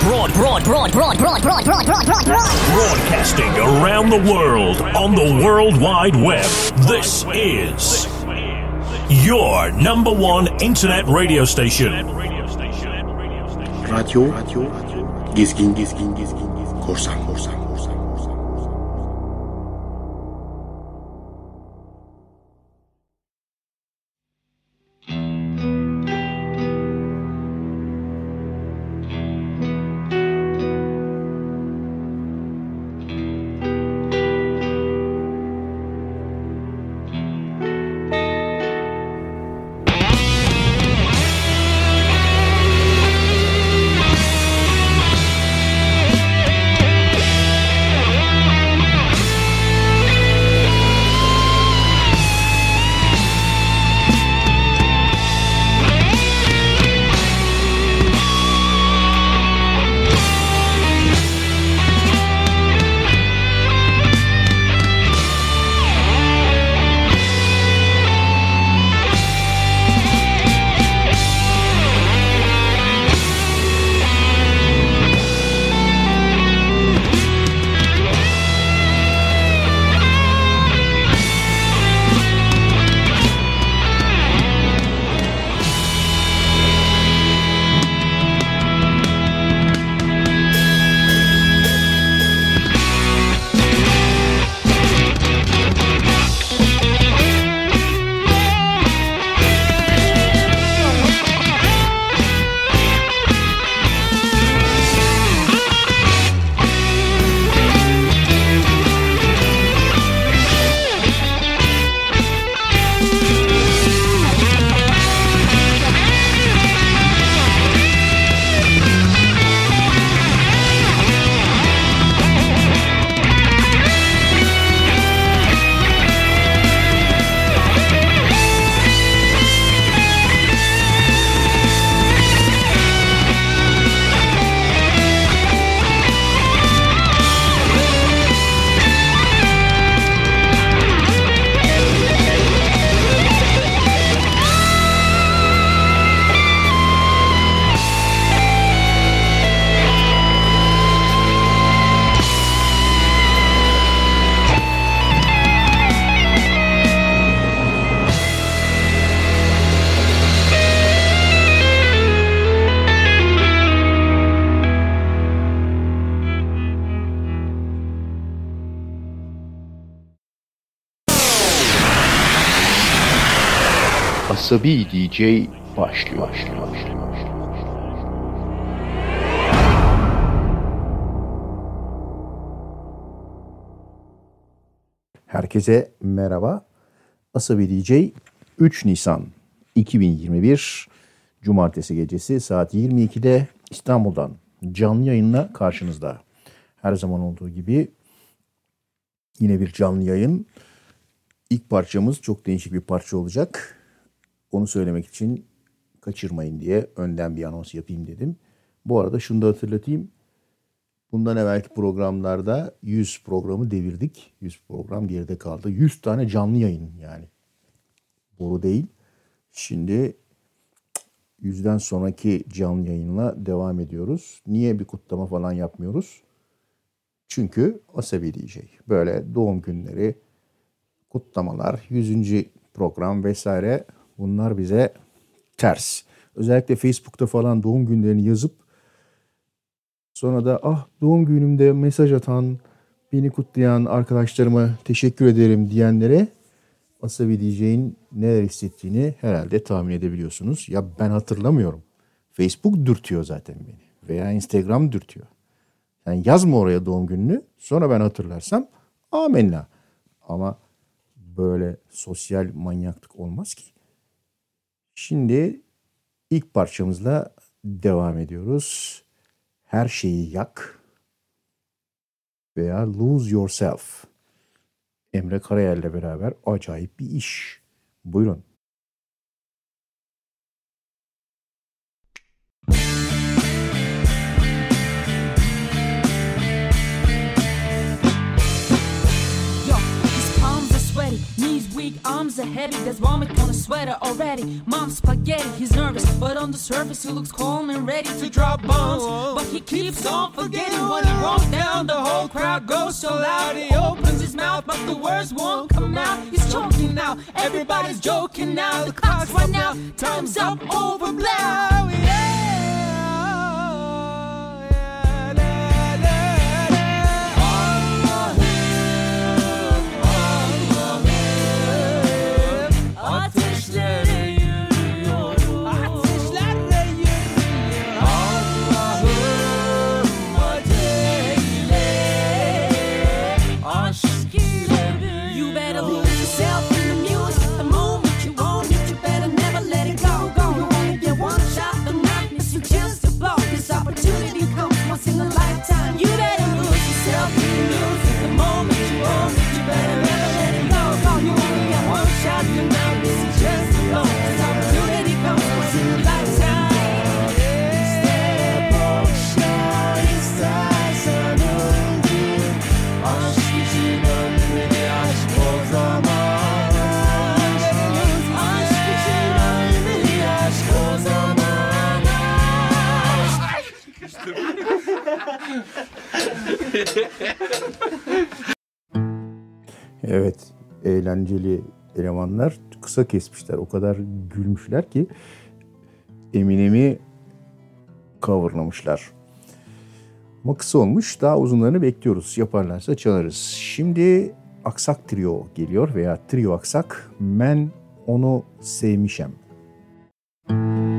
broad, broad, broad, broad, broad, broad, broad, broad, broad, broad. Broadcasting around the world on the World Wide Web. This is your number one internet radio station. Radyo, radyo, gezgin, gezgin, gezgin, korsan, korsan, korsan. Asabi DJ başlıyor. başlıyor. Herkese merhaba. Asabi DJ 3 Nisan 2021 Cumartesi gecesi saat 22'de İstanbul'dan canlı yayınla karşınızda. Her zaman olduğu gibi yine bir canlı yayın. İlk parçamız çok değişik bir parça olacak. Onu söylemek için kaçırmayın diye önden bir anons yapayım dedim. Bu arada şunu da hatırlatayım. Bundan evvelki programlarda 100 programı devirdik. 100 program geride kaldı. 100 tane canlı yayın yani. Boru değil. Şimdi yüzden sonraki canlı yayınla devam ediyoruz. Niye bir kutlama falan yapmıyoruz? Çünkü Asabi DJ. Böyle doğum günleri, kutlamalar, 100. program vesaire bunlar bize ters. Özellikle Facebook'ta falan doğum günlerini yazıp sonra da ah doğum günümde mesaj atan, beni kutlayan arkadaşlarıma teşekkür ederim diyenlere Asabi DJ'in neler hissettiğini herhalde tahmin edebiliyorsunuz. Ya ben hatırlamıyorum. Facebook dürtüyor zaten beni veya Instagram dürtüyor. Yani yazma oraya doğum gününü sonra ben hatırlarsam amenna. Ama böyle sosyal manyaklık olmaz ki. Şimdi ilk parçamızla devam ediyoruz. Her şeyi yak veya lose yourself. Emre Karayel'le beraber acayip bir iş. Buyurun. Knees weak. arms are heavy. There's vomit on his sweater already. Mom's spaghetti, he's nervous, but on the surface he looks calm and ready to drop bombs. But he keeps on forgetting when he rolls down. The whole crowd goes so loud. He opens his mouth, but the words won't come out. He's choking now. Everybody's joking now. The clock's run out. Time's up. Over. Blow. Ateşlere Evet, eğlenceli elemanlar kısa kesmişler. O kadar gülmüşler ki Eminem'i coverlamışlar. Ama kısa olmuş. Daha uzunlarını bekliyoruz. Yaparlarsa çalarız. Şimdi Aksak Trio geliyor veya Trio Aksak. Ben onu sevmişem. Aşk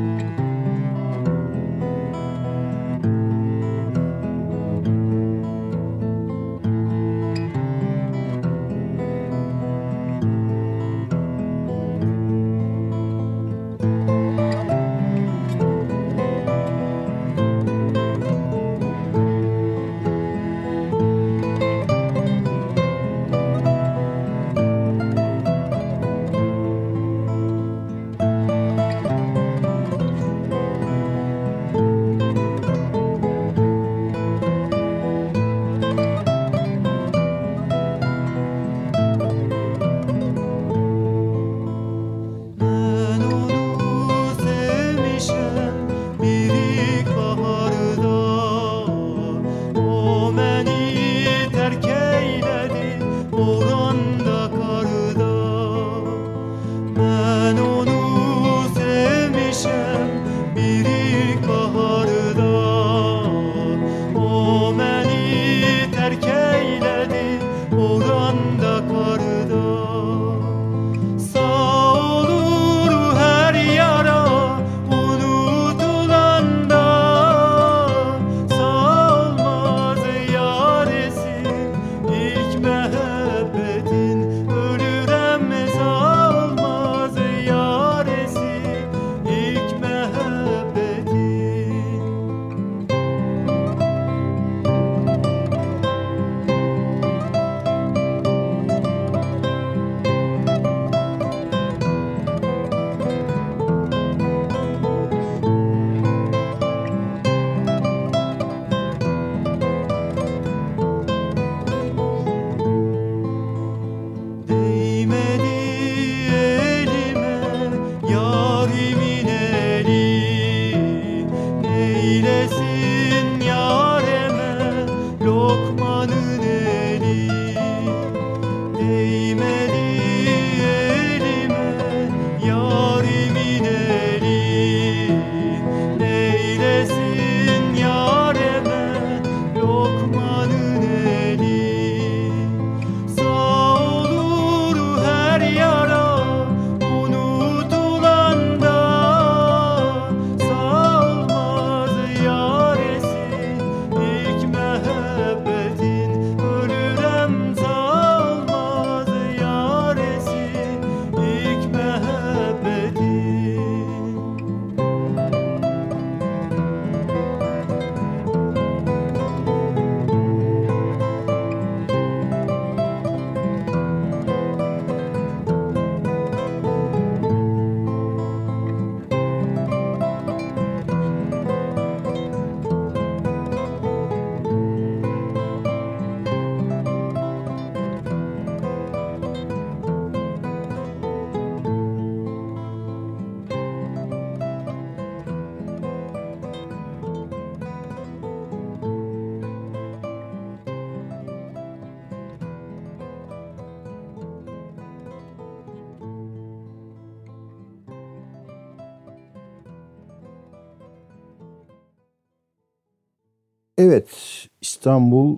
Evet, İstanbul,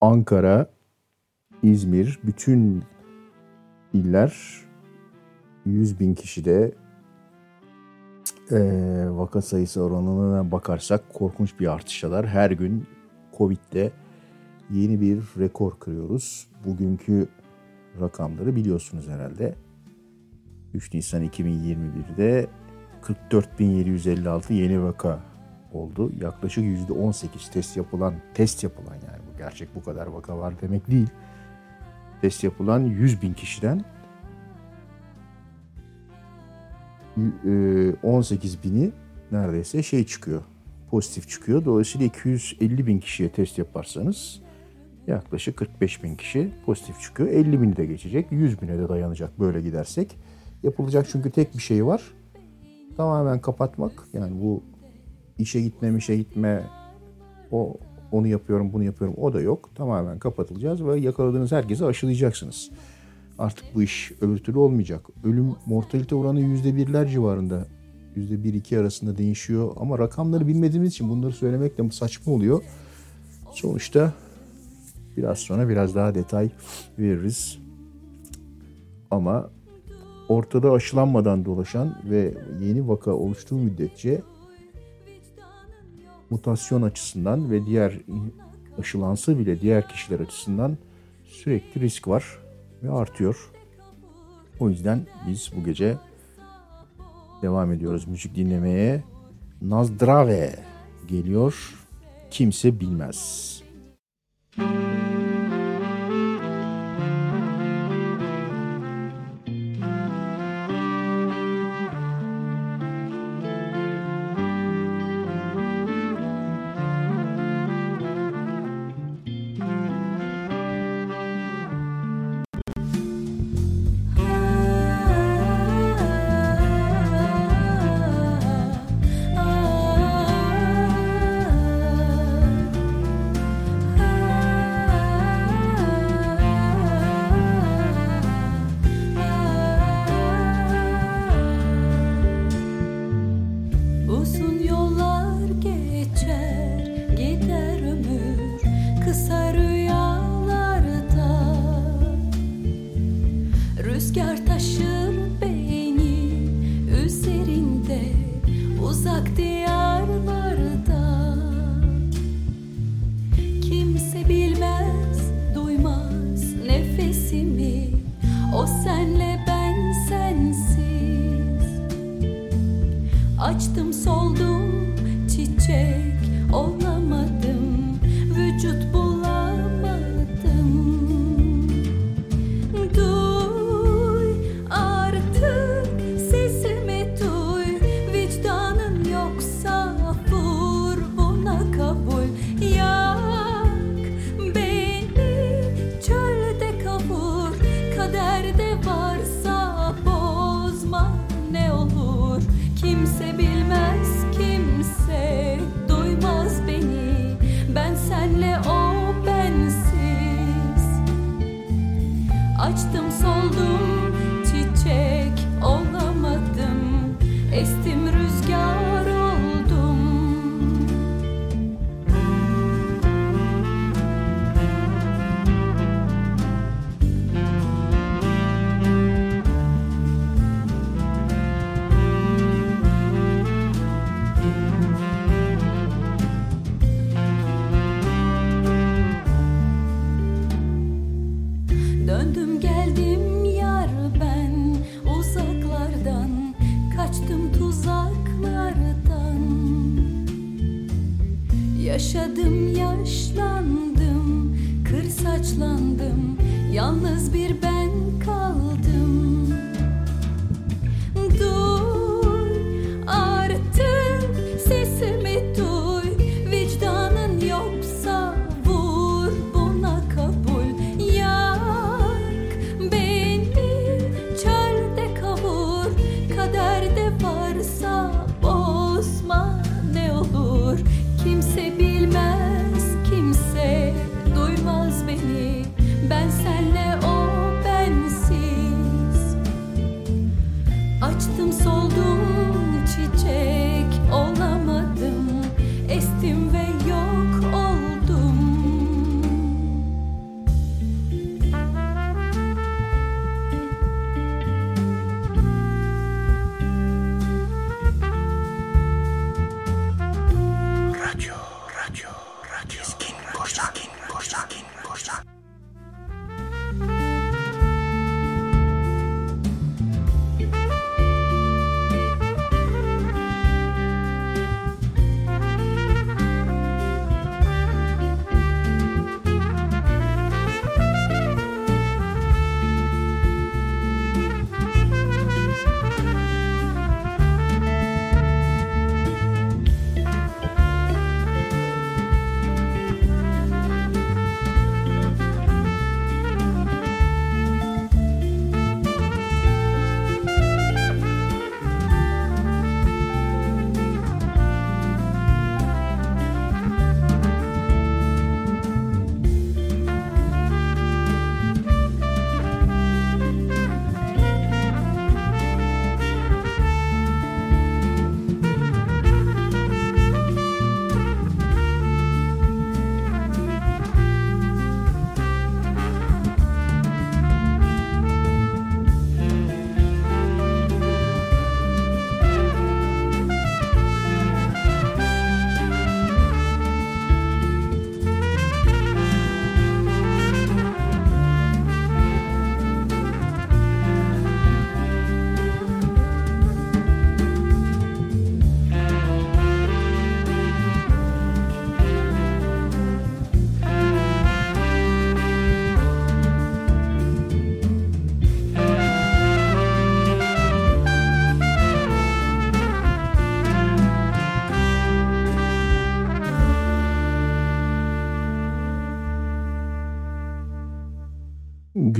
Ankara, İzmir, bütün iller 100 bin kişide eee vaka sayısı oranına bakarsak korkunç bir artışlar. Her gün Covid'de yeni bir rekor kırıyoruz. Bugünkü rakamları biliyorsunuz herhalde. 3 Nisan 2021'de 44.756 yeni vaka oldu. Yaklaşık %18 test yapılan, test yapılan yani bu gerçek bu kadar vaka var demek değil. Test yapılan 100 bin kişiden y- e, 18 bini neredeyse şey çıkıyor, pozitif çıkıyor. Dolayısıyla 250 bin kişiye test yaparsanız yaklaşık 45 bin kişi pozitif çıkıyor. 50 bini de geçecek, 100 bine de dayanacak böyle gidersek. Yapılacak çünkü tek bir şey var. Tamamen kapatmak. Yani bu işe gitme, işe gitme, o onu yapıyorum, bunu yapıyorum o da yok. Tamamen kapatılacağız ve yakaladığınız herkese aşılayacaksınız. Artık bu iş öbür türlü olmayacak. Ölüm mortalite oranı yüzde birler civarında. Yüzde bir iki arasında değişiyor. Ama rakamları bilmediğimiz için bunları söylemek de saçma oluyor. Sonuçta biraz sonra biraz daha detay veririz. Ama ortada aşılanmadan dolaşan ve yeni vaka oluştuğu müddetçe mutasyon açısından ve diğer aşılansa bile diğer kişiler açısından sürekli risk var ve artıyor. O yüzden biz bu gece devam ediyoruz müzik dinlemeye. Nazdrave geliyor. Kimse bilmez. Uzun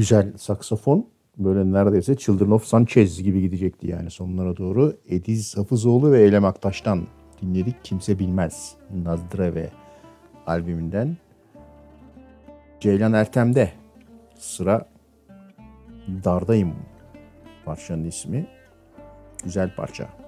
güzel saksafon böyle neredeyse Children of Sanchez gibi gidecekti yani sonlara doğru. Ediz Hafızoğlu ve Eylem Aktaş'tan dinledik. Kimse Bilmez Nazdreve albümünden. Ceylan Ertem'de sıra Dardayım parçanın ismi. Güzel parça.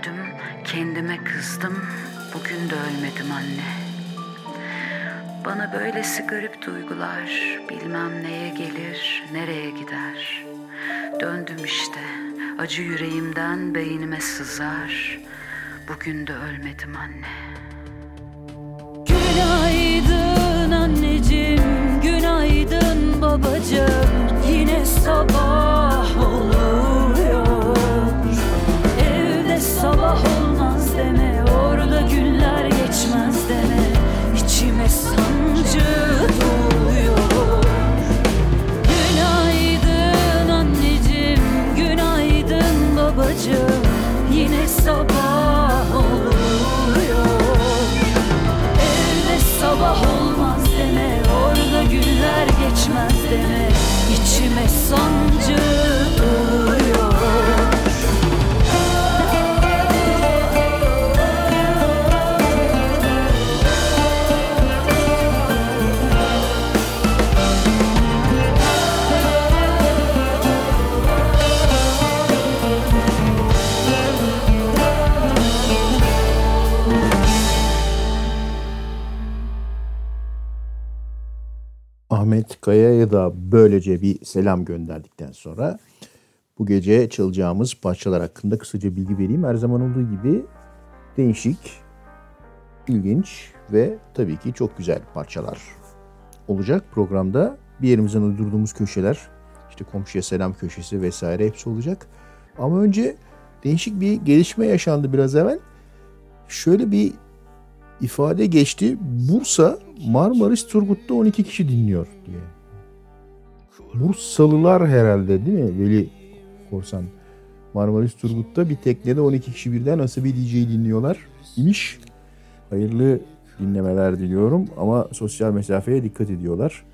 Güldüm, kendime kızdım. Bugün de ölmedim anne. Bana böylesi garip duygular bilmem neye gelir, nereye gider. Döndüm işte, acı yüreğimden beynime sızar. Bugün de ölmedim anne. Günaydın anneciğim, günaydın babacığım. Yine sabah oluyor. Sabah olmaz deme, orada günler geçmez deme. İçime sancı doğuyor. Günaydın anneciğim, günaydın babacığım. Yine sabah oluyor. Evde sabah olmaz deme Orada günler geçmez deme İçime sancı Ahmet Kaya'ya da böylece bir selam gönderdikten sonra bu gece çalacağımız parçalar hakkında kısaca bilgi vereyim. Her zaman olduğu gibi değişik, ilginç ve tabii ki çok güzel parçalar olacak programda. Bir yerimizden uydurduğumuz köşeler, işte komşuya selam köşesi vesaire hepsi olacak. Ama önce değişik bir gelişme yaşandı biraz evvel. Şöyle bir ifade geçti. Bursa Marmaris Turgut'ta 12 kişi dinliyor diye. Bursalılar herhalde değil mi Veli Korsan? Marmaris Turgut'ta bir teknede 12 kişi birden Asabi DJ'yi dinliyorlar imiş. Hayırlı dinlemeler diliyorum ama sosyal mesafeye dikkat ediyorlar.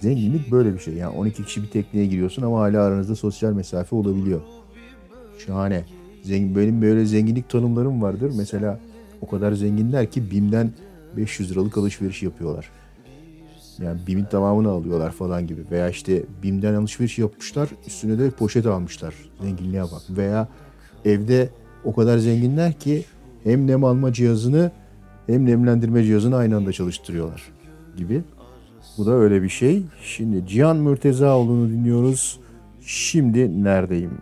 Zenginlik böyle bir şey. Yani 12 kişi bir tekneye giriyorsun ama hala aranızda sosyal mesafe olabiliyor. Şahane. Zengin, benim böyle zenginlik tanımlarım vardır. Mesela o kadar zenginler ki BİM'den 500 liralık alışveriş yapıyorlar. Yani BİM'in tamamını alıyorlar falan gibi. Veya işte BİM'den alışveriş yapmışlar üstüne de poşet almışlar. Zenginliğe bak. Veya evde o kadar zenginler ki hem nem alma cihazını hem nemlendirme cihazını aynı anda çalıştırıyorlar gibi. Bu da öyle bir şey. Şimdi Cihan Mürtezaoğlu'nu dinliyoruz. Şimdi neredeyim?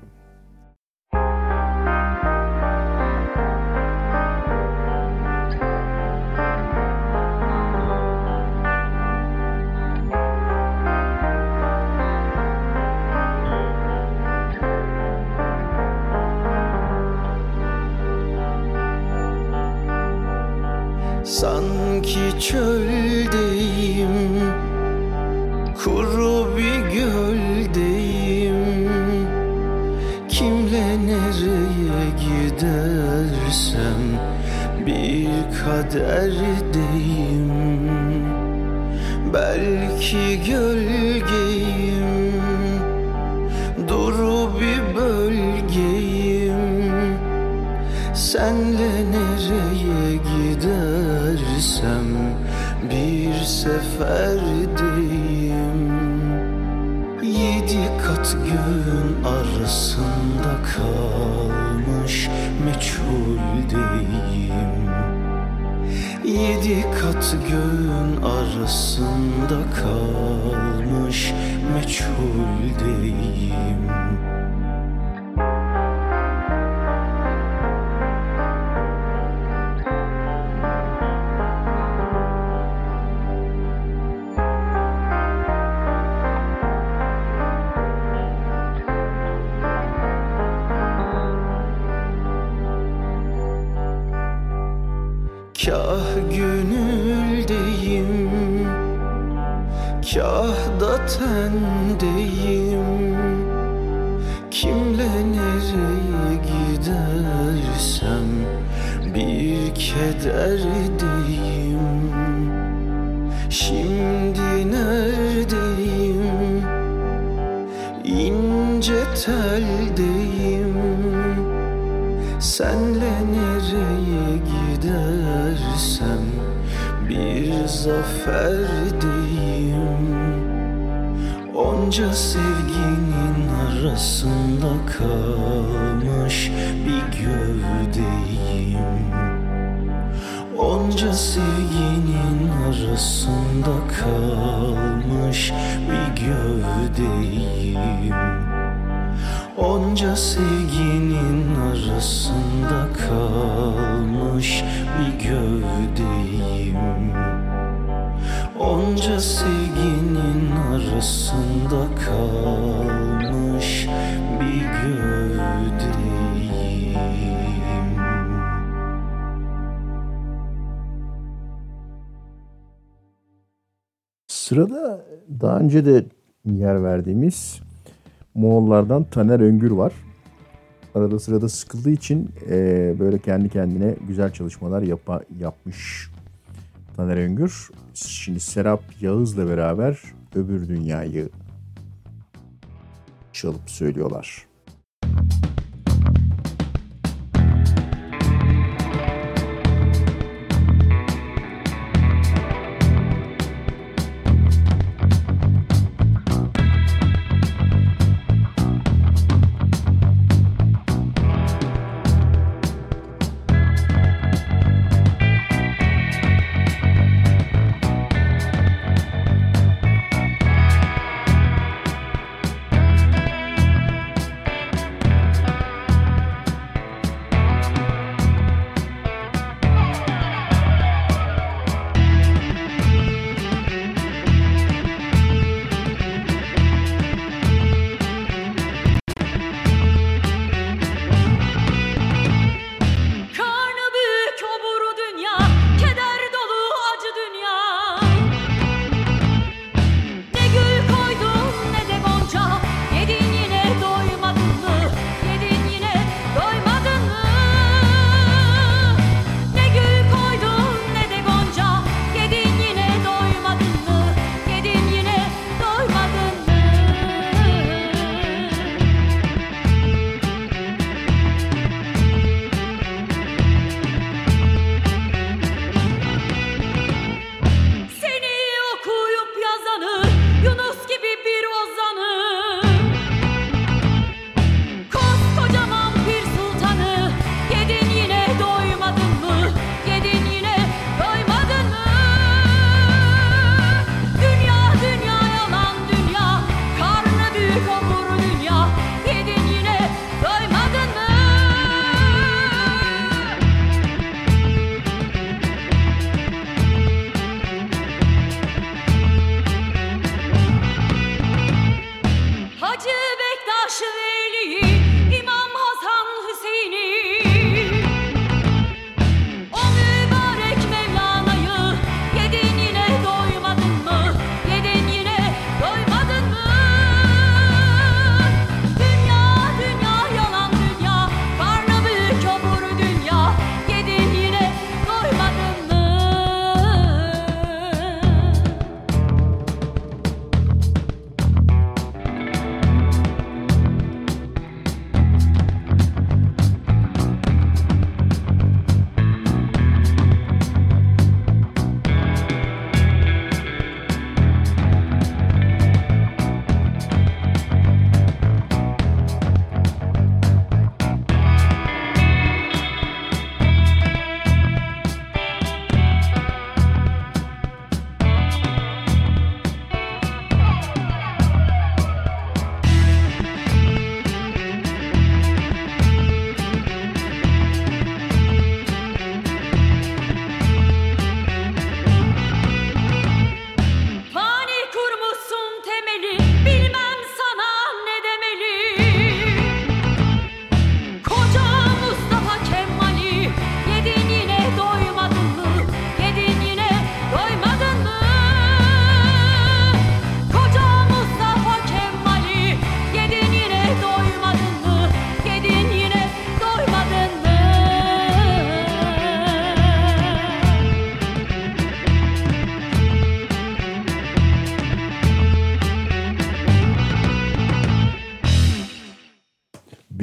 Gövdeyim Onca sevginin arasında kalmış bir gövdeyim. Onca sevginin arasında kalmış bir gövdeyim. Sırada daha önce de yer verdiğimiz Moğollardan Taner Öngür var. Arada sırada sıkıldığı için e, böyle kendi kendine güzel çalışmalar yapa, yapmış Taner Öngür. Şimdi Serap Yağız'la beraber Öbür Dünyayı çalıp söylüyorlar.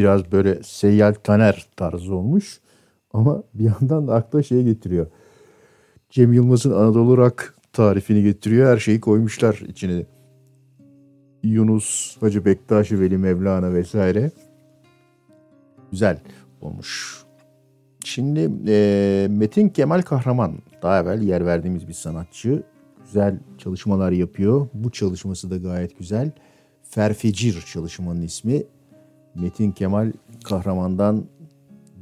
Biraz böyle Seyyal Taner tarzı olmuş. Ama bir yandan da akla şey getiriyor. Cem Yılmaz'ın Anadolu Rock tarifini getiriyor. Her şeyi koymuşlar içine. Yunus, Hacı Bektaşi, Veli Mevlana vesaire. Güzel olmuş. Şimdi e, Metin Kemal Kahraman daha evvel yer verdiğimiz bir sanatçı. Güzel çalışmalar yapıyor. Bu çalışması da gayet güzel. Ferfecir çalışmanın ismi. Metin Kemal Kahraman'dan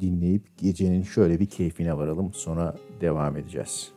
dinleyip gecenin şöyle bir keyfine varalım. Sonra devam edeceğiz.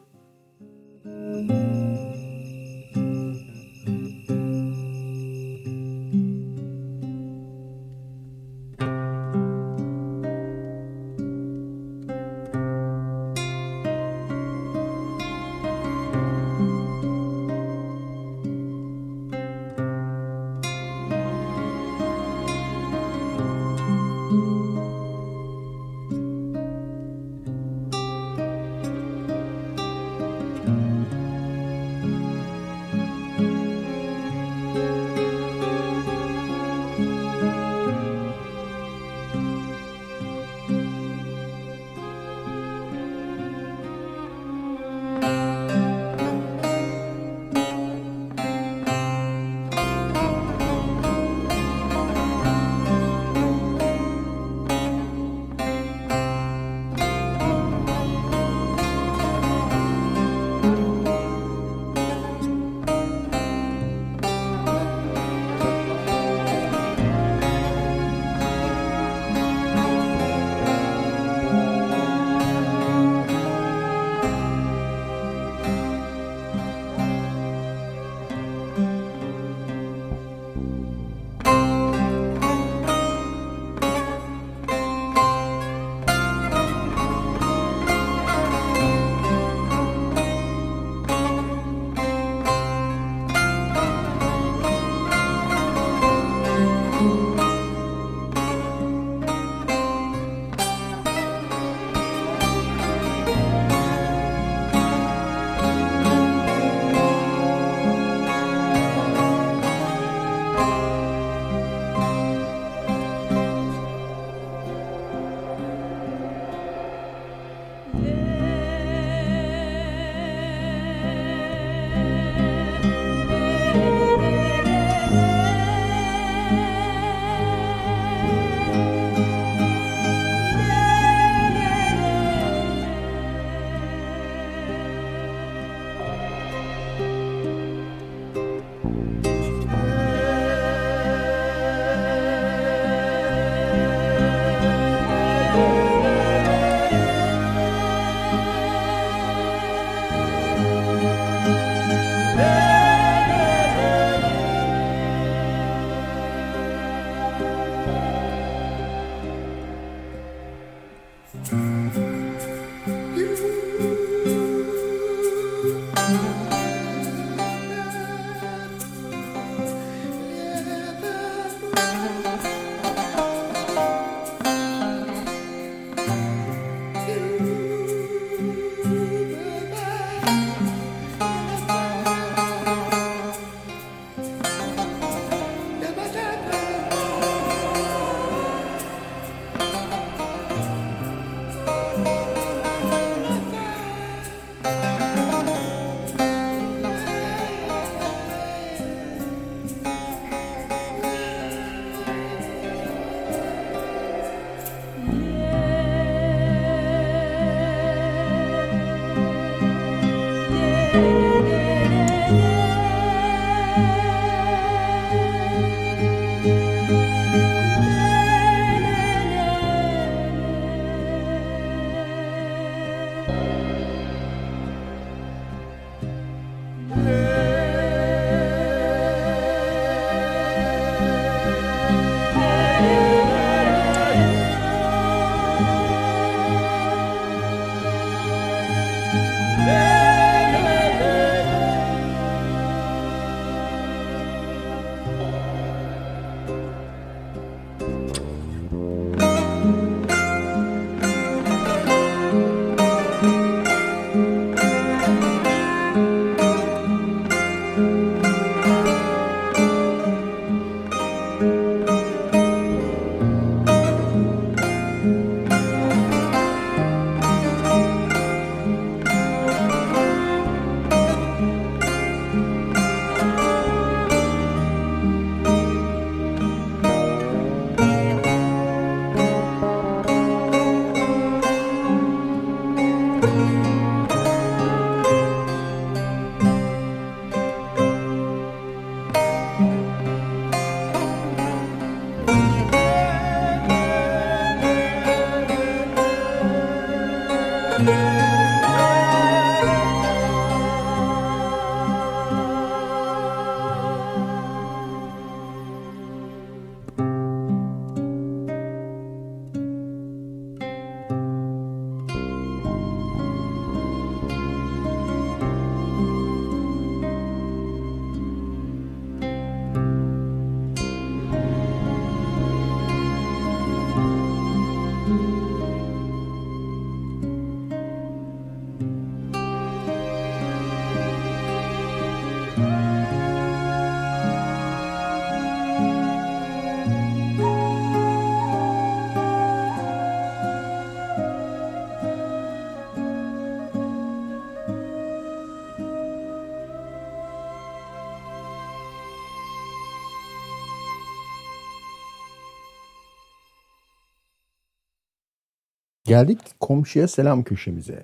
Geldik komşuya selam köşemize.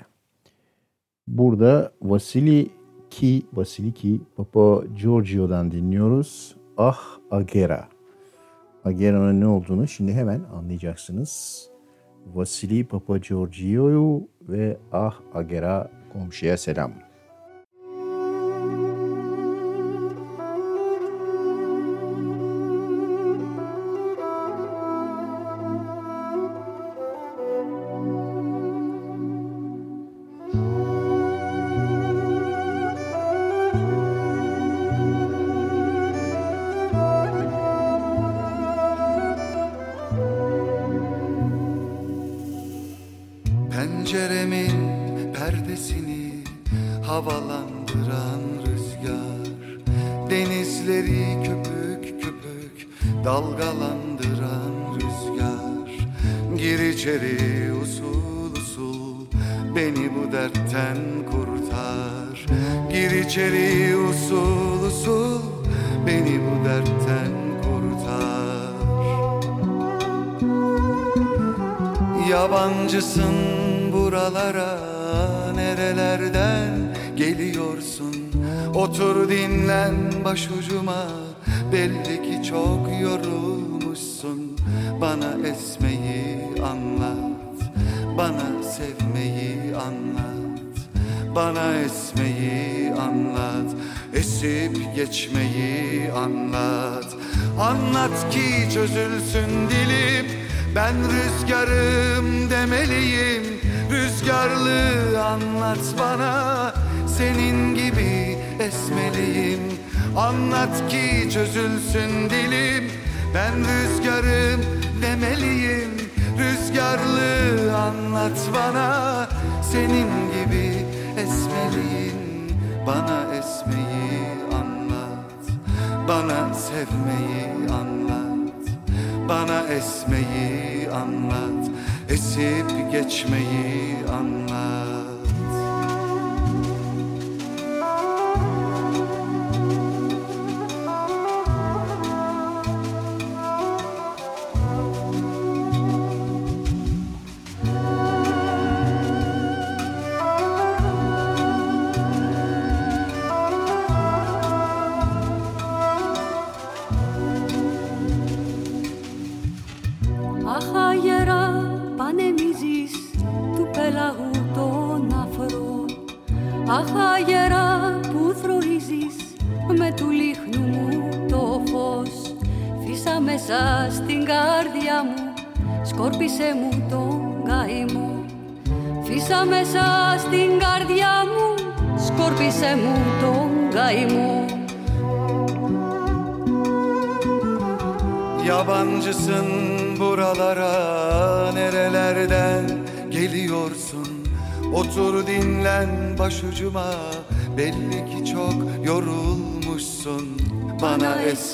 Burada Vasili Ki, Vasiliki Papa Giorgio'dan dinliyoruz. Ah Agera. Agera'nın ne olduğunu şimdi hemen anlayacaksınız. Vasili Papa Giorgio ve Ah Agera komşuya selam. Anlat ki çözülsün dilim ben rüzgarım demeliyim. Rüzgarlı anlat bana Senin gibi esmeliyim. Anlat ki çözülsün dilim Ben rüzgarım demeliyim. Rüzgarlı anlat bana Senin gibi esmeliyim. Bana esmeyi anlat Bana sevmeyi bana esmeyi anlat Esip geçmeyi anlat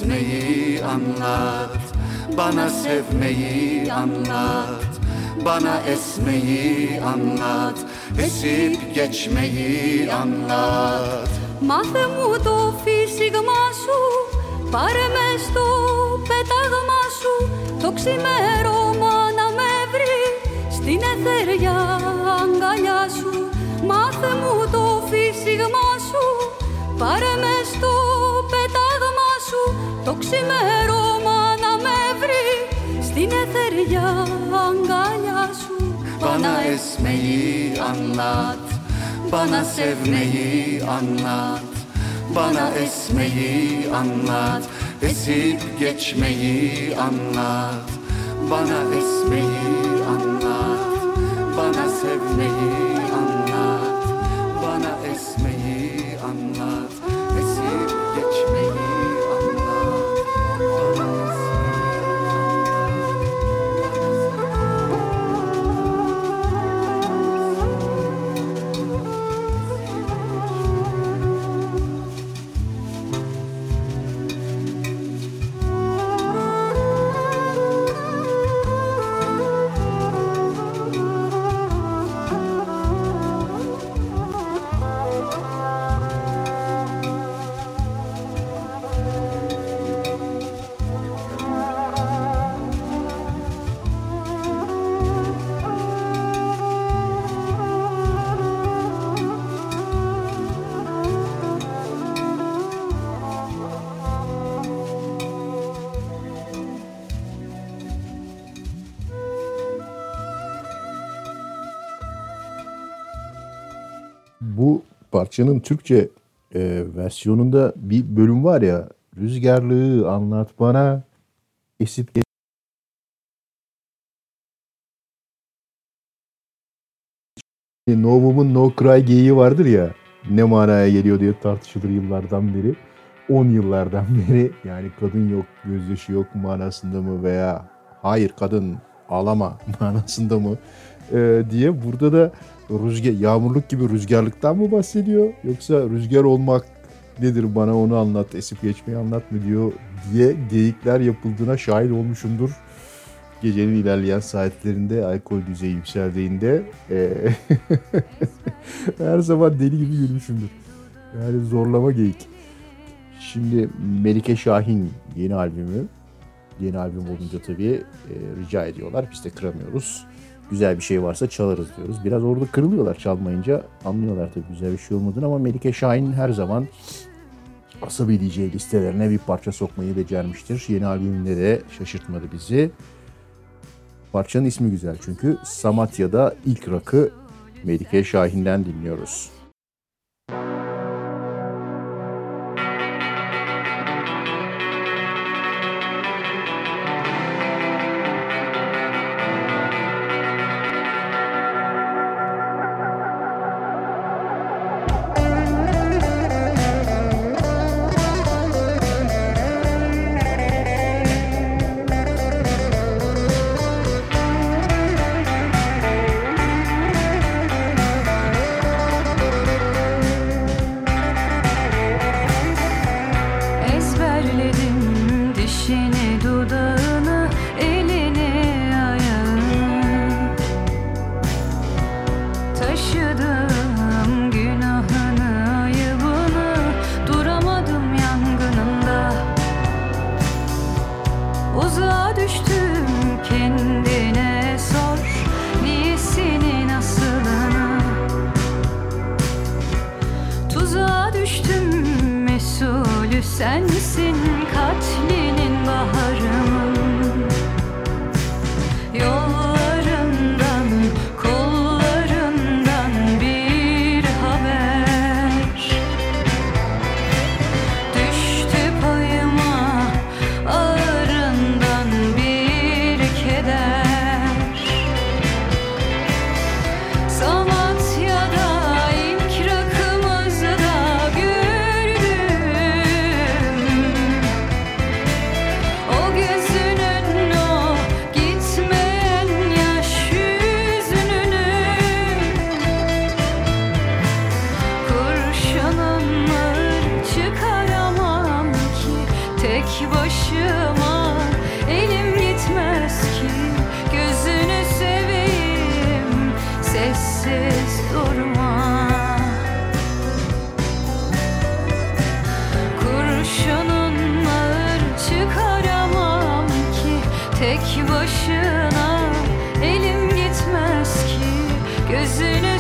Bana esmeyi anlat, bana sevmeyi anlat Bana esmeyi anlat, esip geçmeyi anlat Μάθε μου το φύσιγμα σου Πάρε μες στο πέταγμα σου. Το ξημέρωμα να με βρει Στην εθέρια αγκαλιά σου. Μάθε μου το φύσιγμα σου Πάρε μες στο πετάγμα σου Το ξημέρωμα να με βρει Στην εθέρια aγκαλιά σου Bana esmeyi anlat Bana sevmeyi anlat Bana esmeyi anlat Esip geçmeyi anlat Bana esmeyi anlat Bana sevmeyi anlat parçanın Türkçe e, versiyonunda bir bölüm var ya rüzgarlığı anlat bana esip No Woman No Cry geyiği vardır ya ne manaya geliyor diye tartışılır yıllardan beri. 10 yıllardan beri yani kadın yok gözyaşı yok manasında mı veya hayır kadın ağlama manasında mı e, diye burada da rüzgar yağmurluk gibi rüzgarlıktan mı bahsediyor yoksa rüzgar olmak nedir bana onu anlat esip geçmeyi anlat mı diyor diye geyikler yapıldığına şahit olmuşumdur. Gecenin ilerleyen saatlerinde alkol düzeyi yükseldiğinde e, her zaman deli gibi gülmüşümdür. Yani zorlama geyik. Şimdi Melike Şahin yeni albümü. Yeni albüm olunca tabii e, rica ediyorlar. Biz de kıramıyoruz. Güzel bir şey varsa çalarız diyoruz. Biraz orada kırılıyorlar çalmayınca. Anlıyorlar tabii güzel bir şey olmadığını ama Melike Şahin her zaman Asabi DJ listelerine bir parça sokmayı becermiştir. Yeni albümünde de şaşırtmadı bizi. Parçanın ismi güzel çünkü Samatya'da ilk rakı Melike Şahin'den dinliyoruz. tek başına elim gitmez ki. Gözünü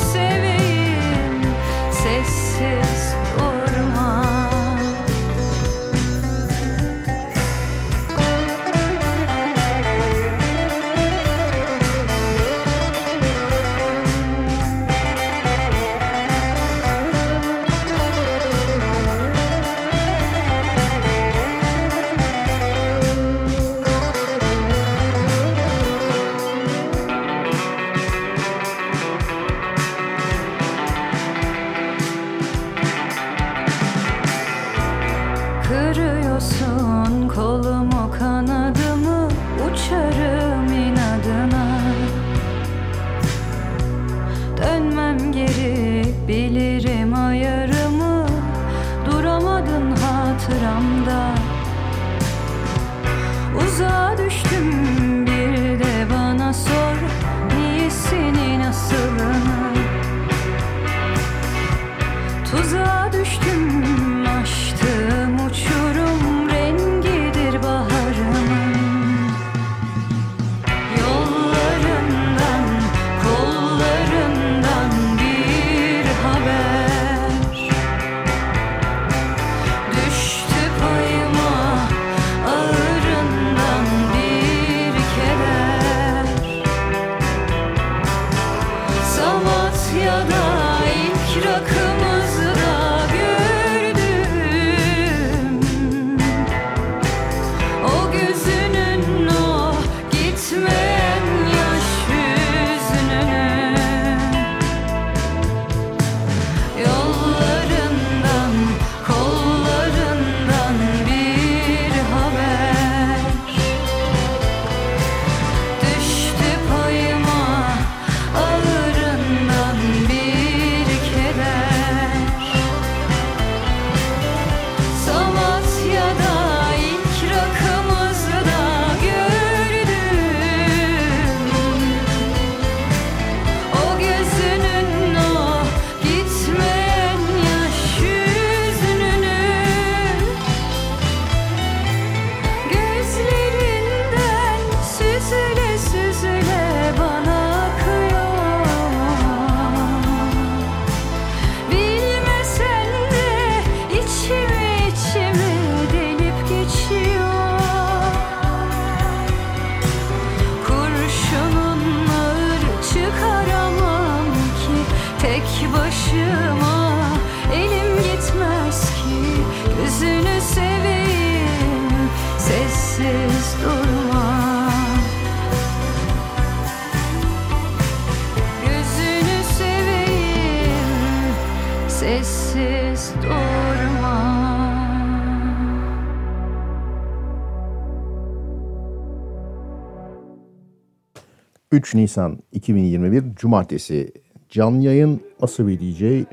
3 Nisan 2021 Cumartesi. Canlı yayın Asıl bir DJ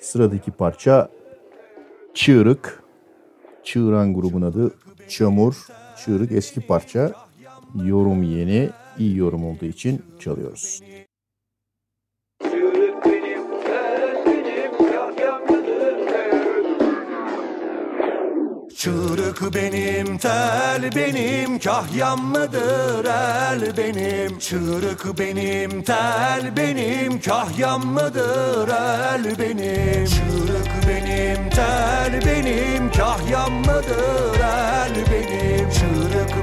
sıradaki parça Çığırık. Çığıran grubun adı Çamur. Çığırık eski parça. Yorum yeni iyi yorum olduğu için çalıyoruz. Çığırık benim, tel benim, kahyam mıdır el benim? Çığırık benim, tel benim, kahyam mıdır el benim? Çığırık benim, tel benim, kahyam mıdır el benim? Çığırık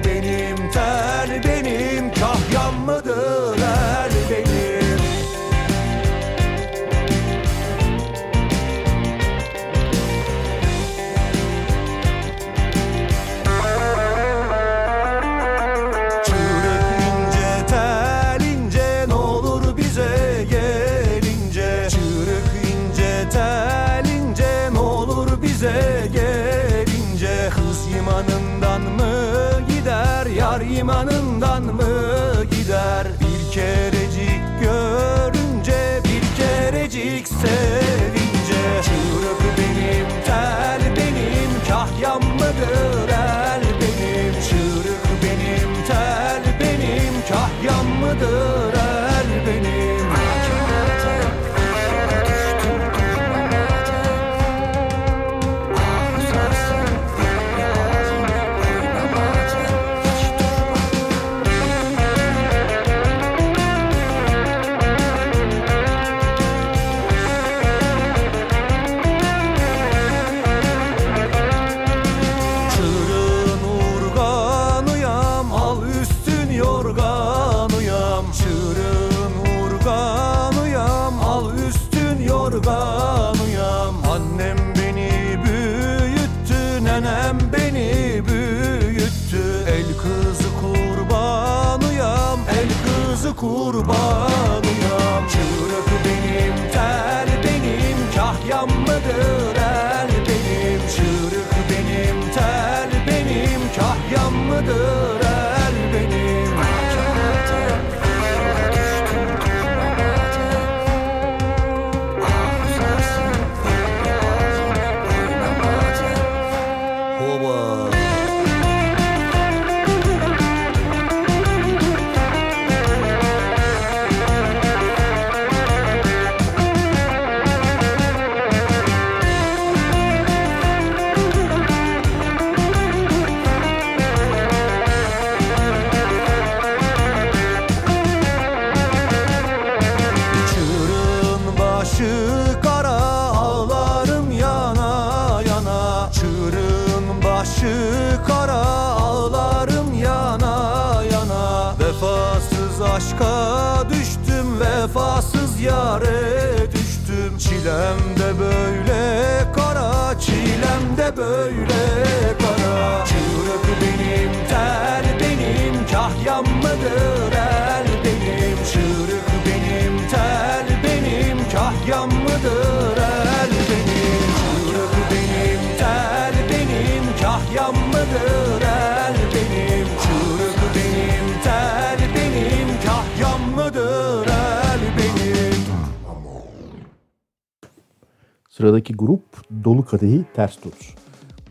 Sıradaki grup Dolu Kadehi Ters Tut.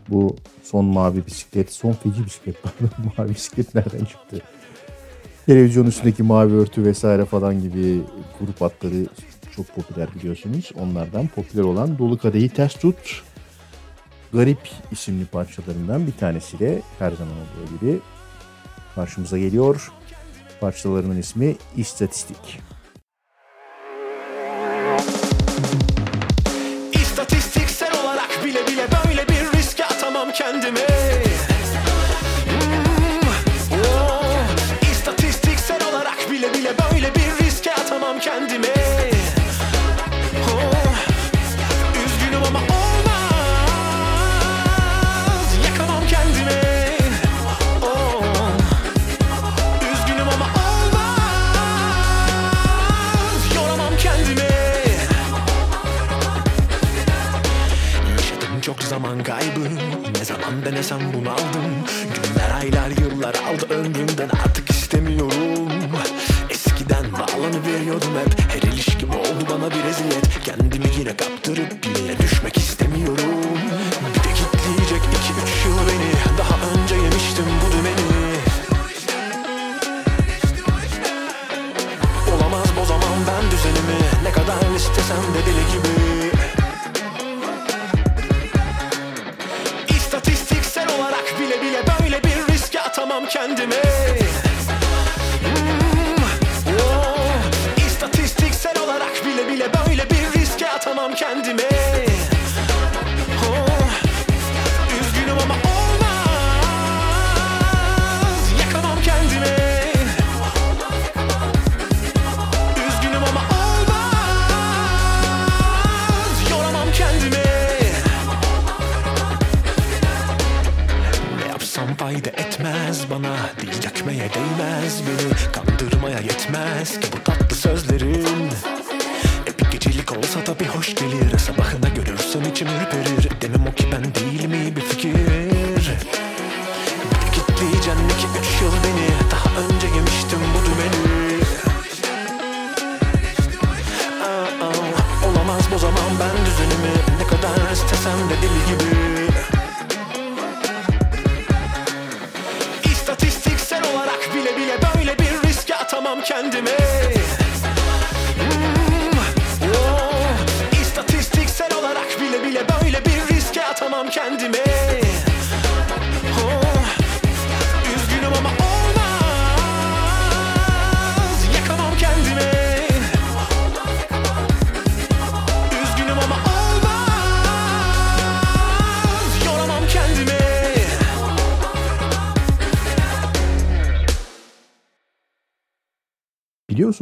Bu son mavi bisiklet, son feci bisiklet pardon mavi bisiklet nereden çıktı? Televizyon üstündeki mavi örtü vesaire falan gibi grup adları çok popüler biliyorsunuz. Onlardan popüler olan Dolu Kadehi Ters Tut Garip isimli parçalarından bir tanesiyle her zaman olduğu gibi karşımıza geliyor. Parçalarının ismi İstatistik. Riske atamam kendimi Hmm, oh. İstatistiksel olarak bile bile böyle bir riske atamam kendimi Oh. Oh. Zaman kaybı zaman denesem bunu aldım. Günler aylar yıllar aldı ömrümden artık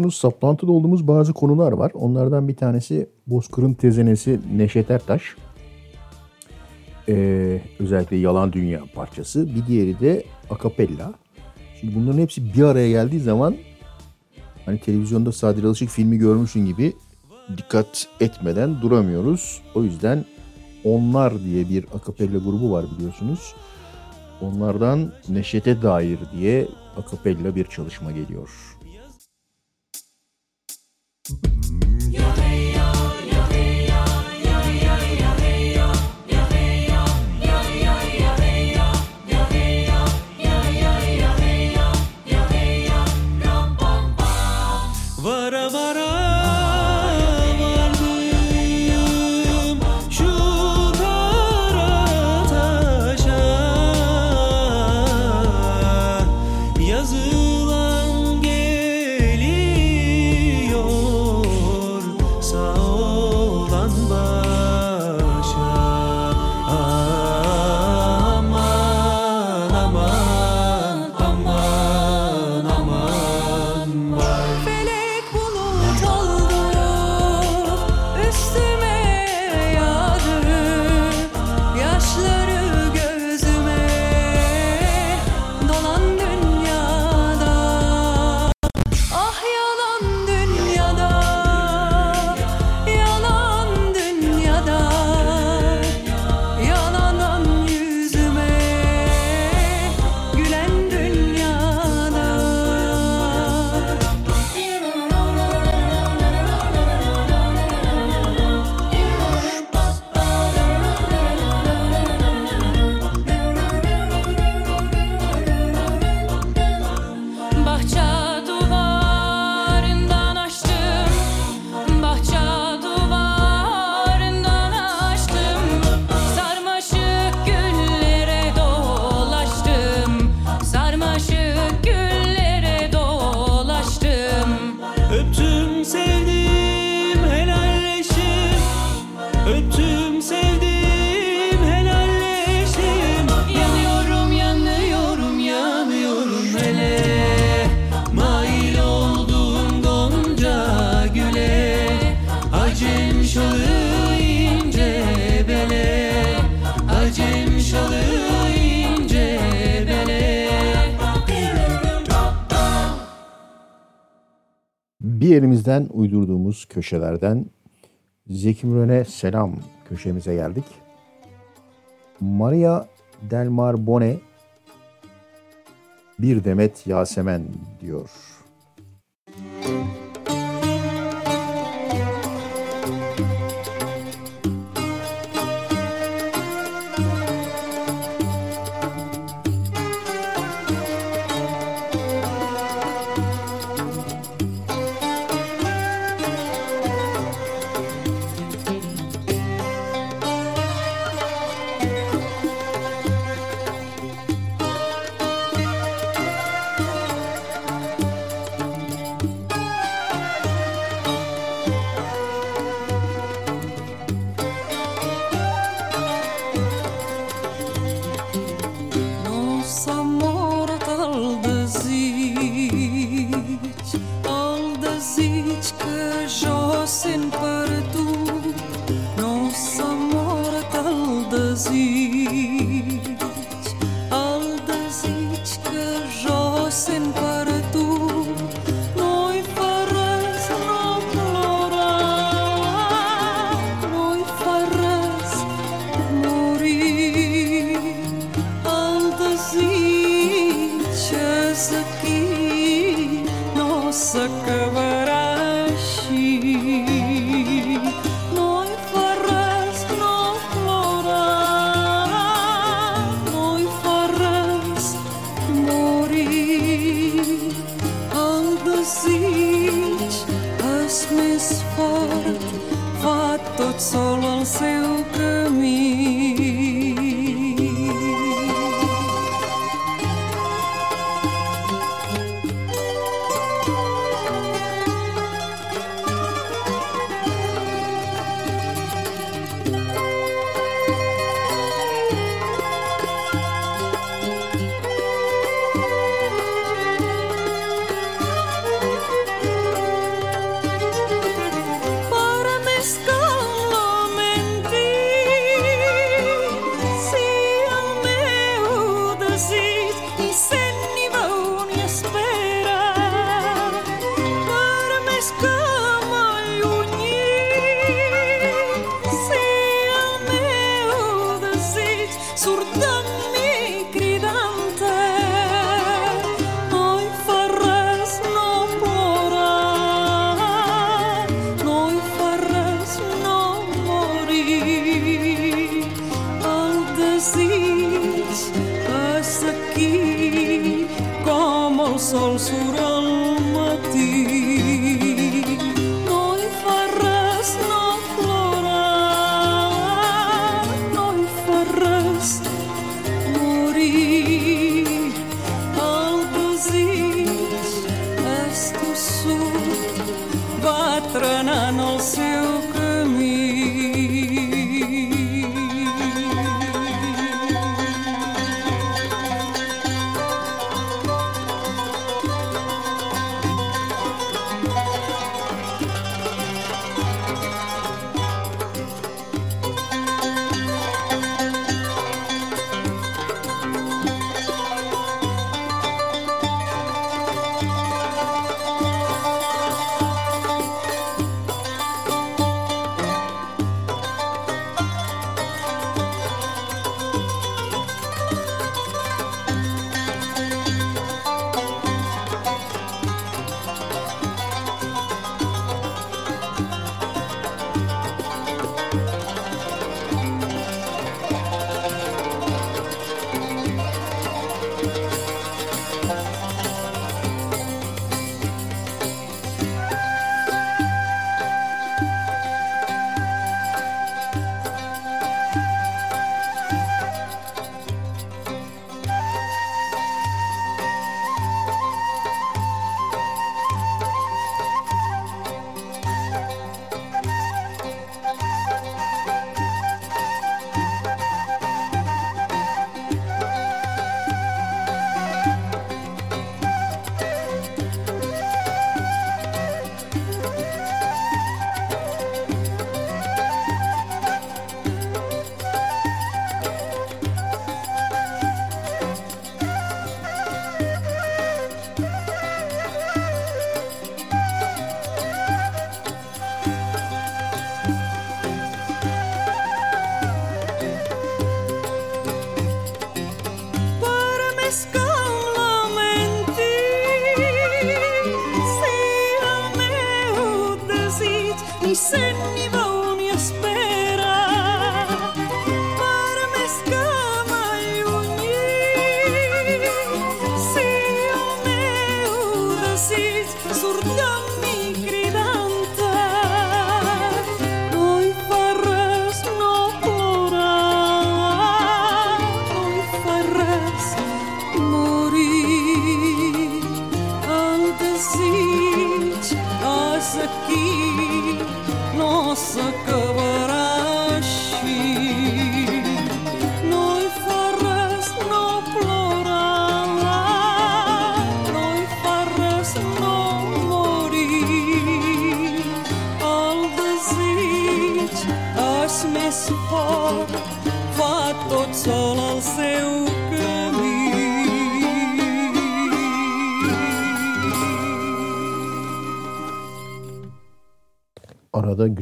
Biliyorsunuz saplantıda olduğumuz bazı konular var. Onlardan bir tanesi Bozkır'ın tezenesi Neşet Ertaş. Ee, özellikle Yalan Dünya parçası. Bir diğeri de Akapella. Şimdi bunların hepsi bir araya geldiği zaman hani televizyonda Sadir Alışık filmi görmüşsün gibi dikkat etmeden duramıyoruz. O yüzden Onlar diye bir akapella grubu var biliyorsunuz. Onlardan Neşet'e dair diye akapella bir çalışma geliyor. bir elimizden uydurduğumuz köşelerden Zeki Müren'e selam köşemize geldik. Maria Delmar Bone bir demet Yasemen diyor. Müzik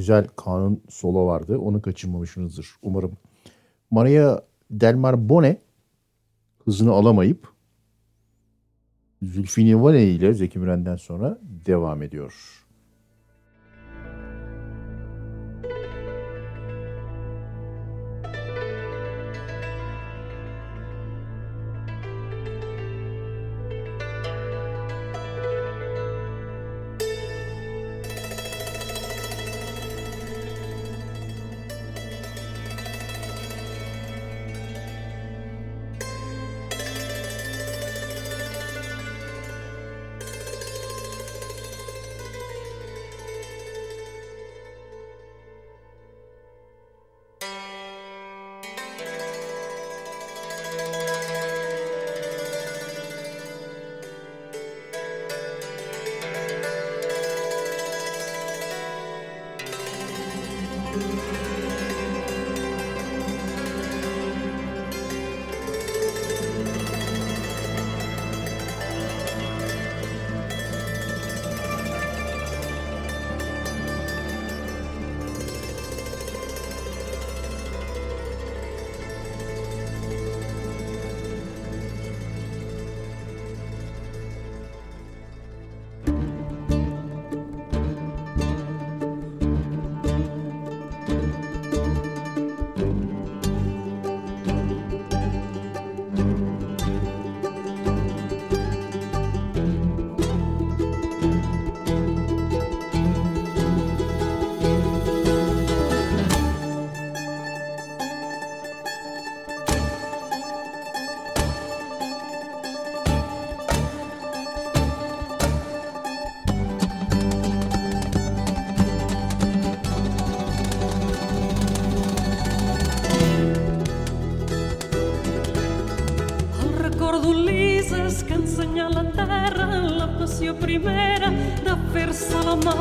güzel kanun solo vardı. Onu kaçırmamışsınızdır umarım. Maria Delmar Bone hızını alamayıp Zülfü Livaneli ile Zeki Müren'den sonra devam ediyor. Primera de fer-se la mà.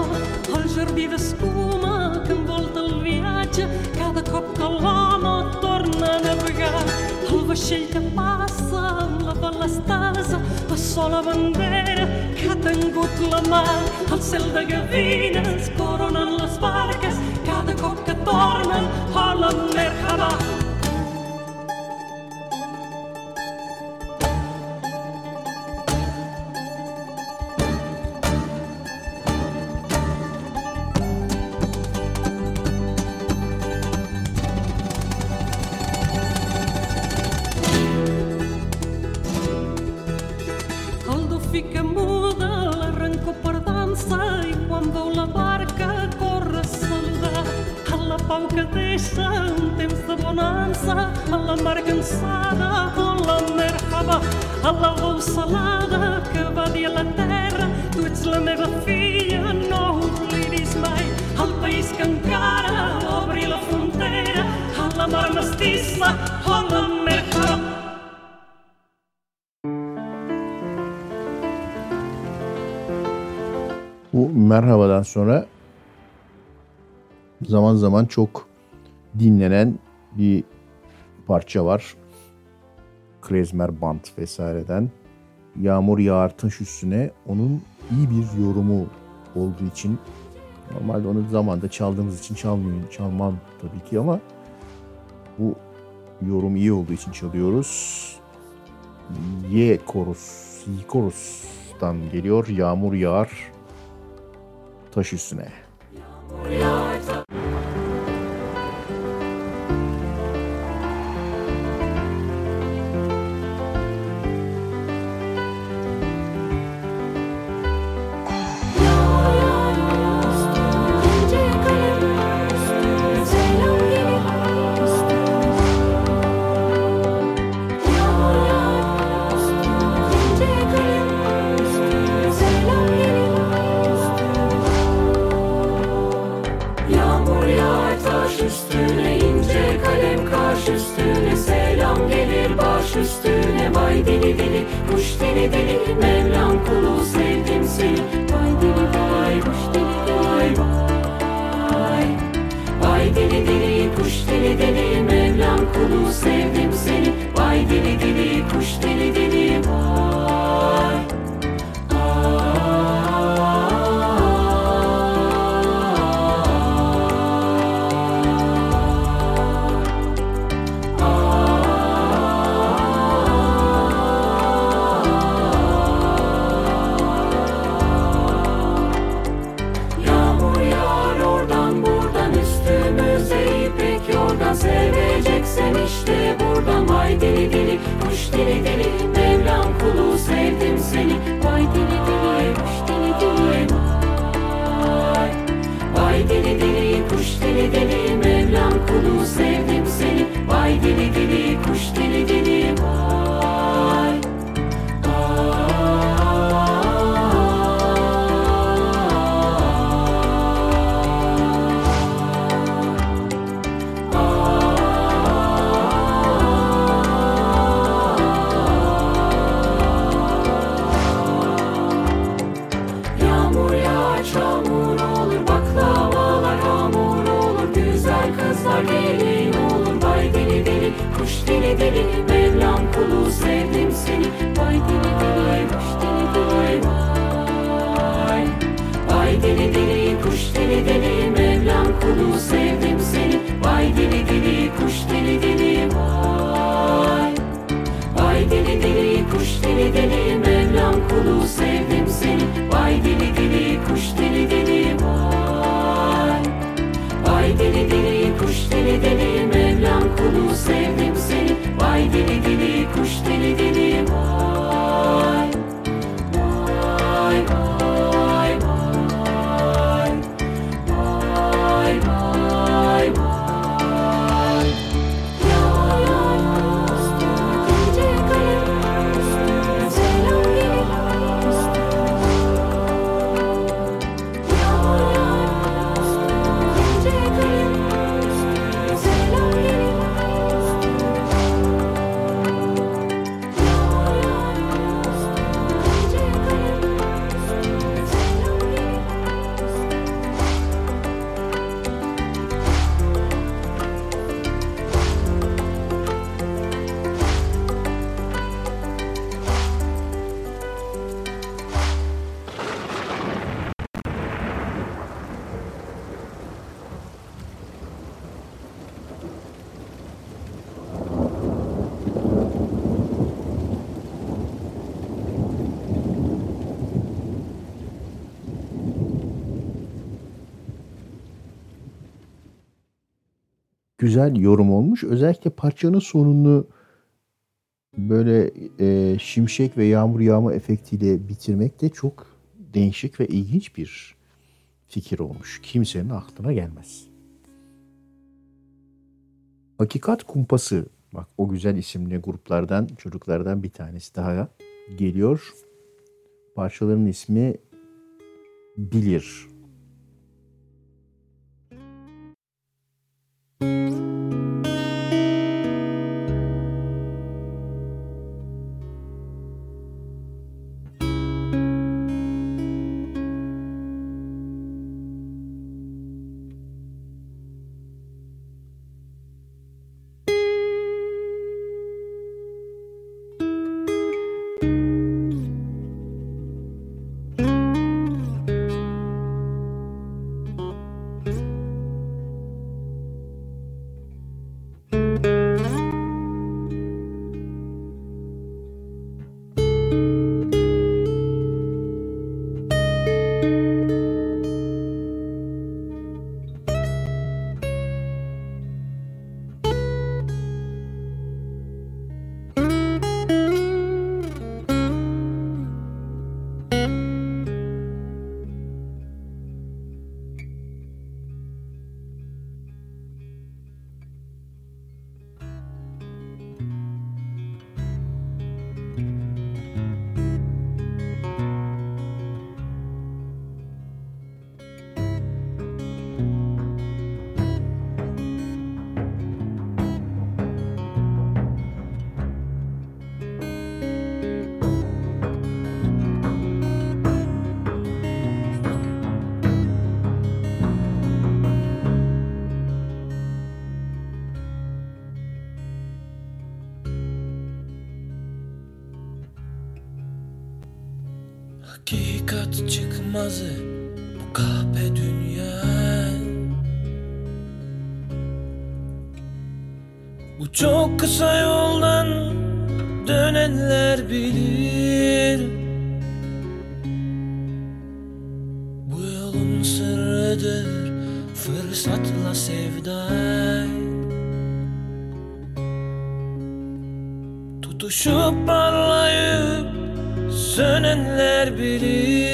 El jardí d'escuma que envolta el viatge cada cop que l'home torna a navegar. El vaixell que passa amb la balestasa, la sola bandera que ha tingut la mà. El cel de gavines coronen les barques cada cop que tornen a la mercabà. Sonra zaman zaman çok dinlenen bir parça var. Klezmer Band vesaireden. Yağmur yağar taş üstüne onun iyi bir yorumu olduğu için normalde onu zamanda çaldığımız için çalmıyor, çalmam tabii ki ama bu yorum iyi olduğu için çalıyoruz. Y korus, Y korus'tan geliyor. Yağmur yağar taş üstüne. Yağmur deli deli Mevlam kulu sevdim seni. Vay deli vay kuş deli vay vay. Vay deli deli kuş deli deli Mevlam sevdim seni. Vay deli deli kuş deli Take it. güzel yorum olmuş. Özellikle parçanın sonunu böyle e, şimşek ve yağmur yağma efektiyle bitirmek de çok değişik ve ilginç bir fikir olmuş. Kimsenin aklına gelmez. Hakikat Kumpası. Bak o güzel isimli gruplardan, çocuklardan bir tanesi daha geliyor. Parçaların ismi Bilir. Música doymazı bu kahpe dünya. Bu çok kısa yoldan dönenler bilir. Bu yolun sırrıdır fırsatla sevday Tutuşup parlayıp sönenler bilir.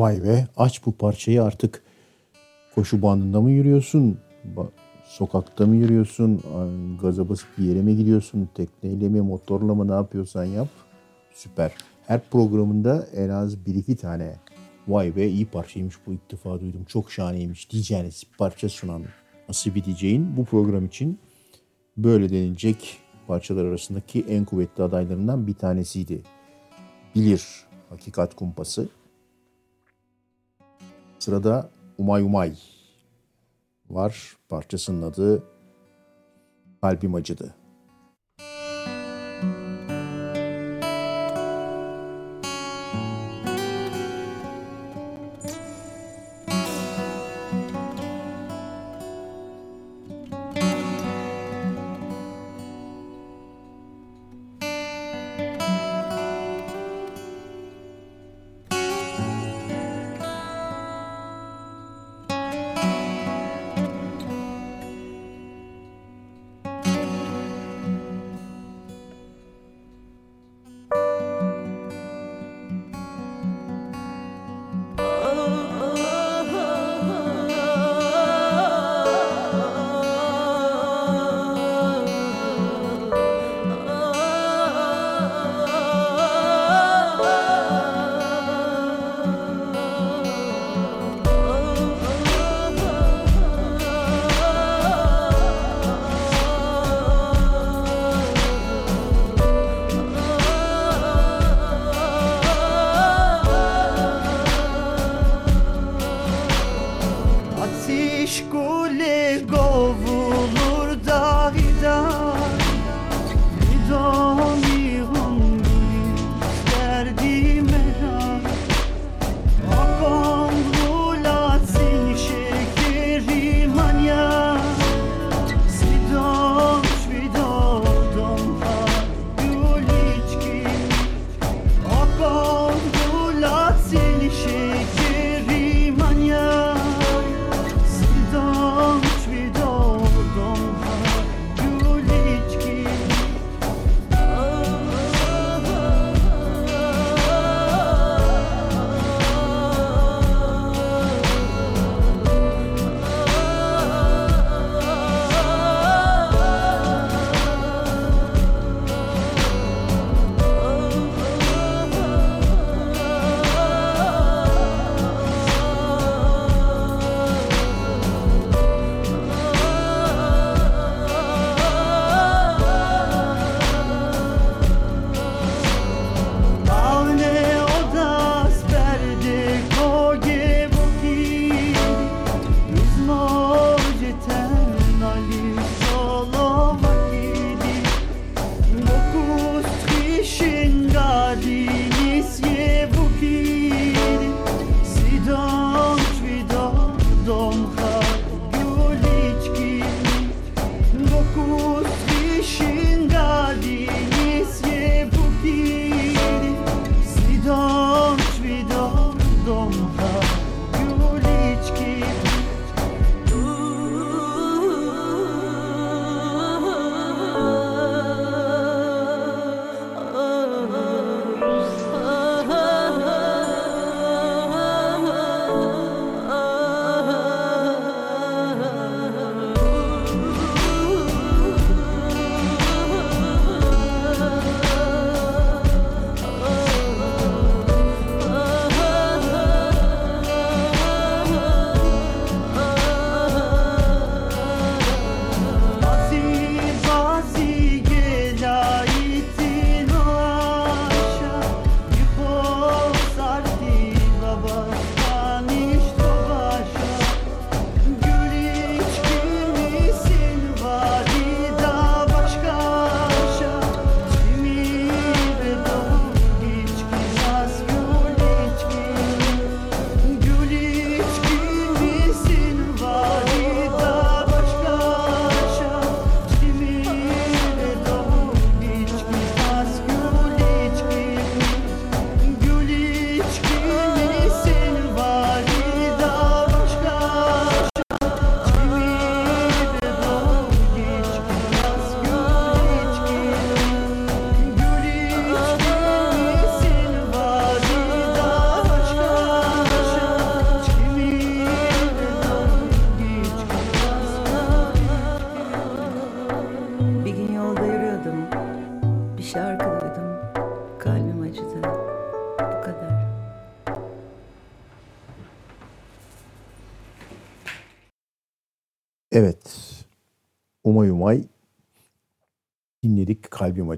Vay be aç bu parçayı artık koşu bandında mı yürüyorsun? Sokakta mı yürüyorsun? Gaza basıp bir yere mi gidiyorsun? Tekneyle mi motorla mı ne yapıyorsan yap. Süper. Her programında en az bir iki tane vay be iyi parçaymış bu ilk defa duydum. Çok şahaneymiş diyeceğiniz bir parça sunan Asibi diyeceğin bu program için böyle denilecek parçalar arasındaki en kuvvetli adaylarından bir tanesiydi. Bilir Hakikat Kumpası. Sırada Umay Umay var. Parçasının adı Kalbim Acıdı.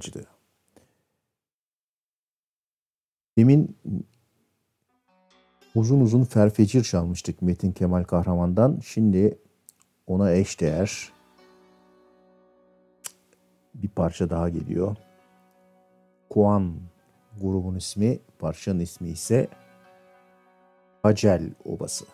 Acıdı. Demin uzun uzun Ferfecir çalmıştık Metin Kemal Kahraman'dan. Şimdi ona eşdeğer bir parça daha geliyor. Kuan grubun ismi, parçanın ismi ise Hacel Obası.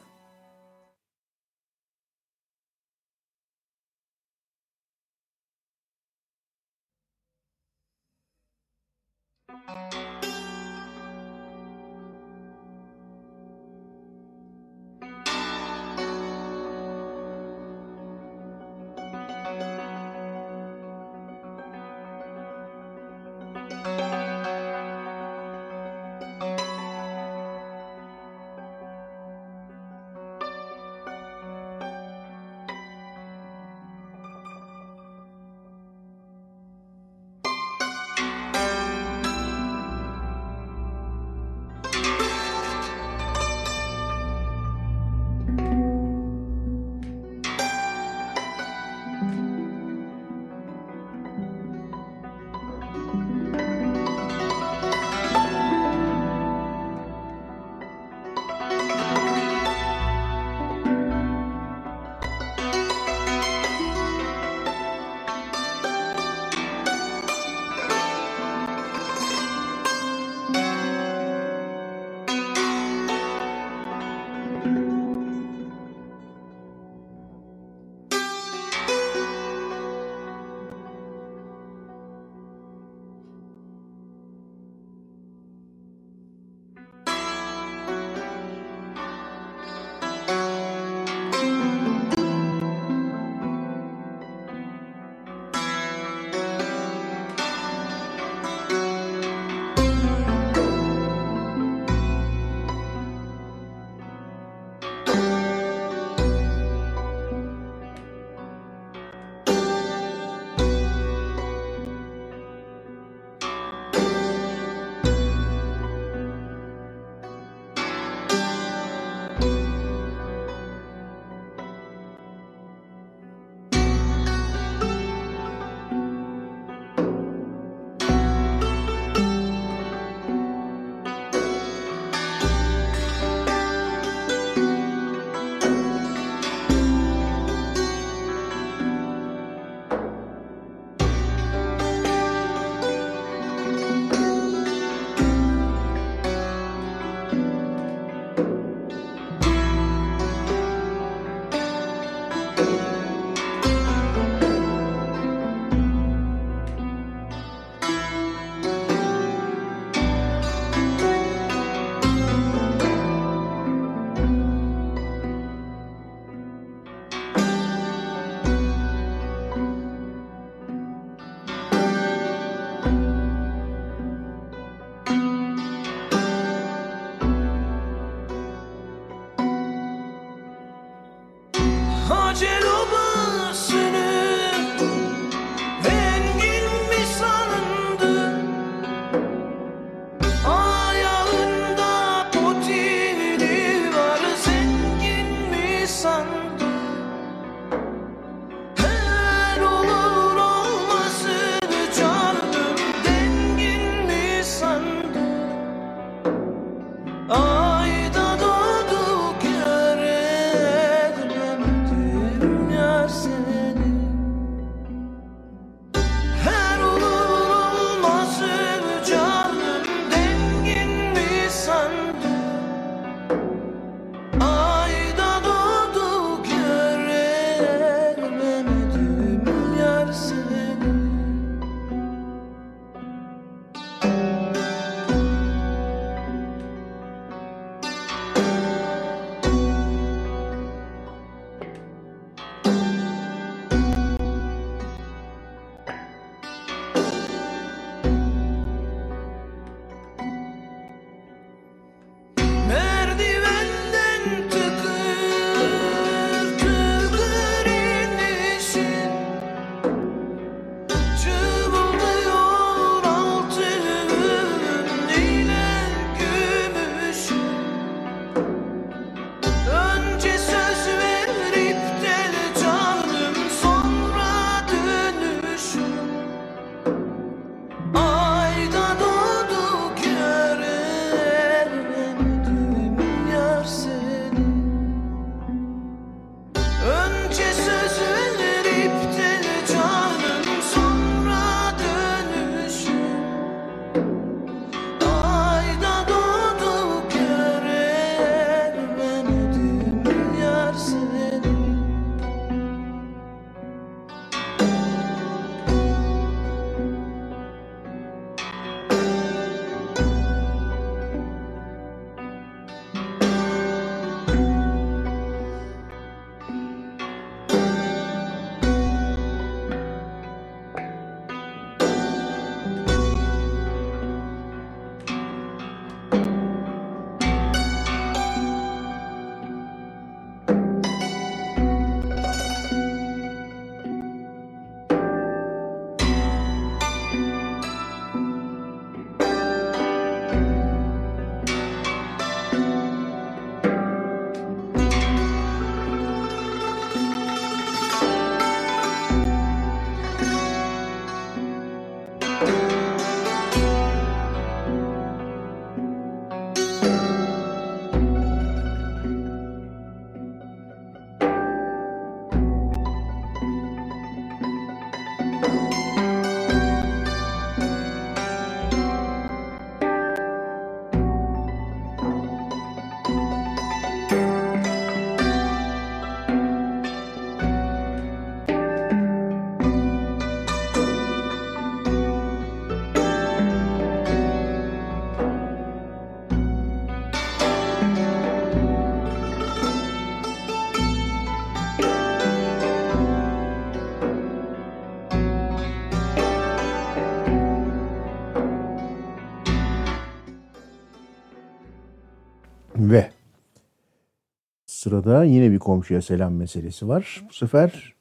sırada yine bir komşuya selam meselesi var. Bu sefer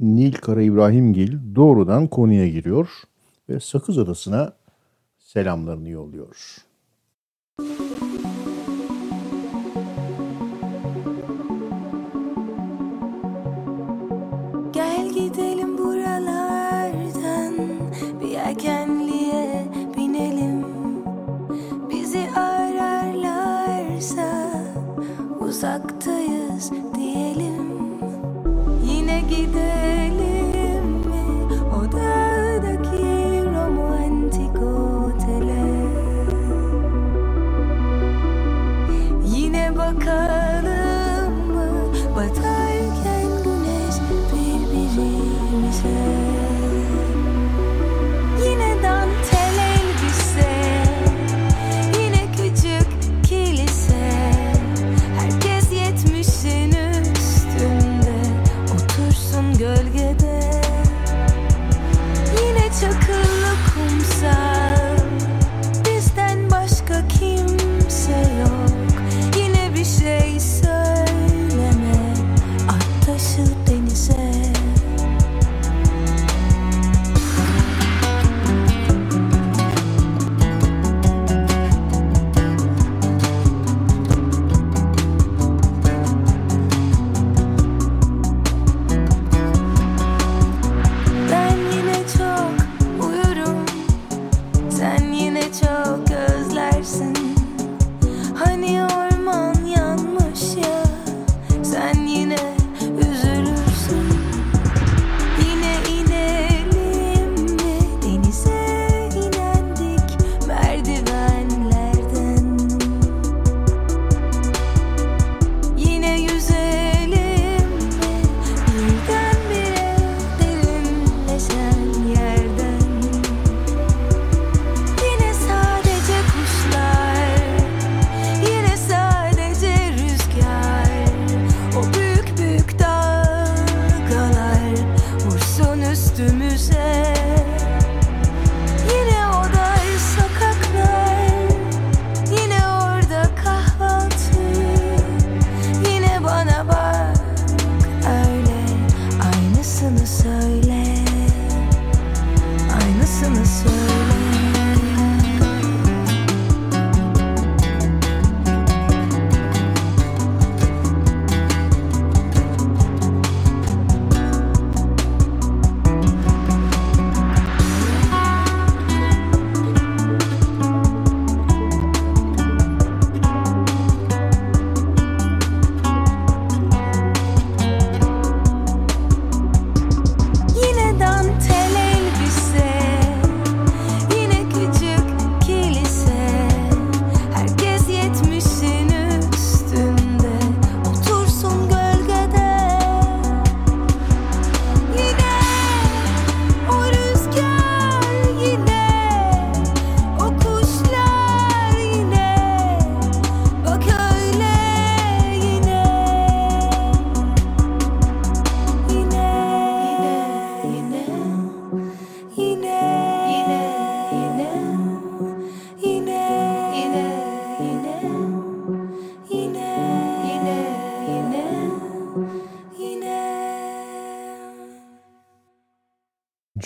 Nil Kara İbrahimgil doğrudan konuya giriyor ve Sakız Adası'na selamlarını yolluyor. Müzik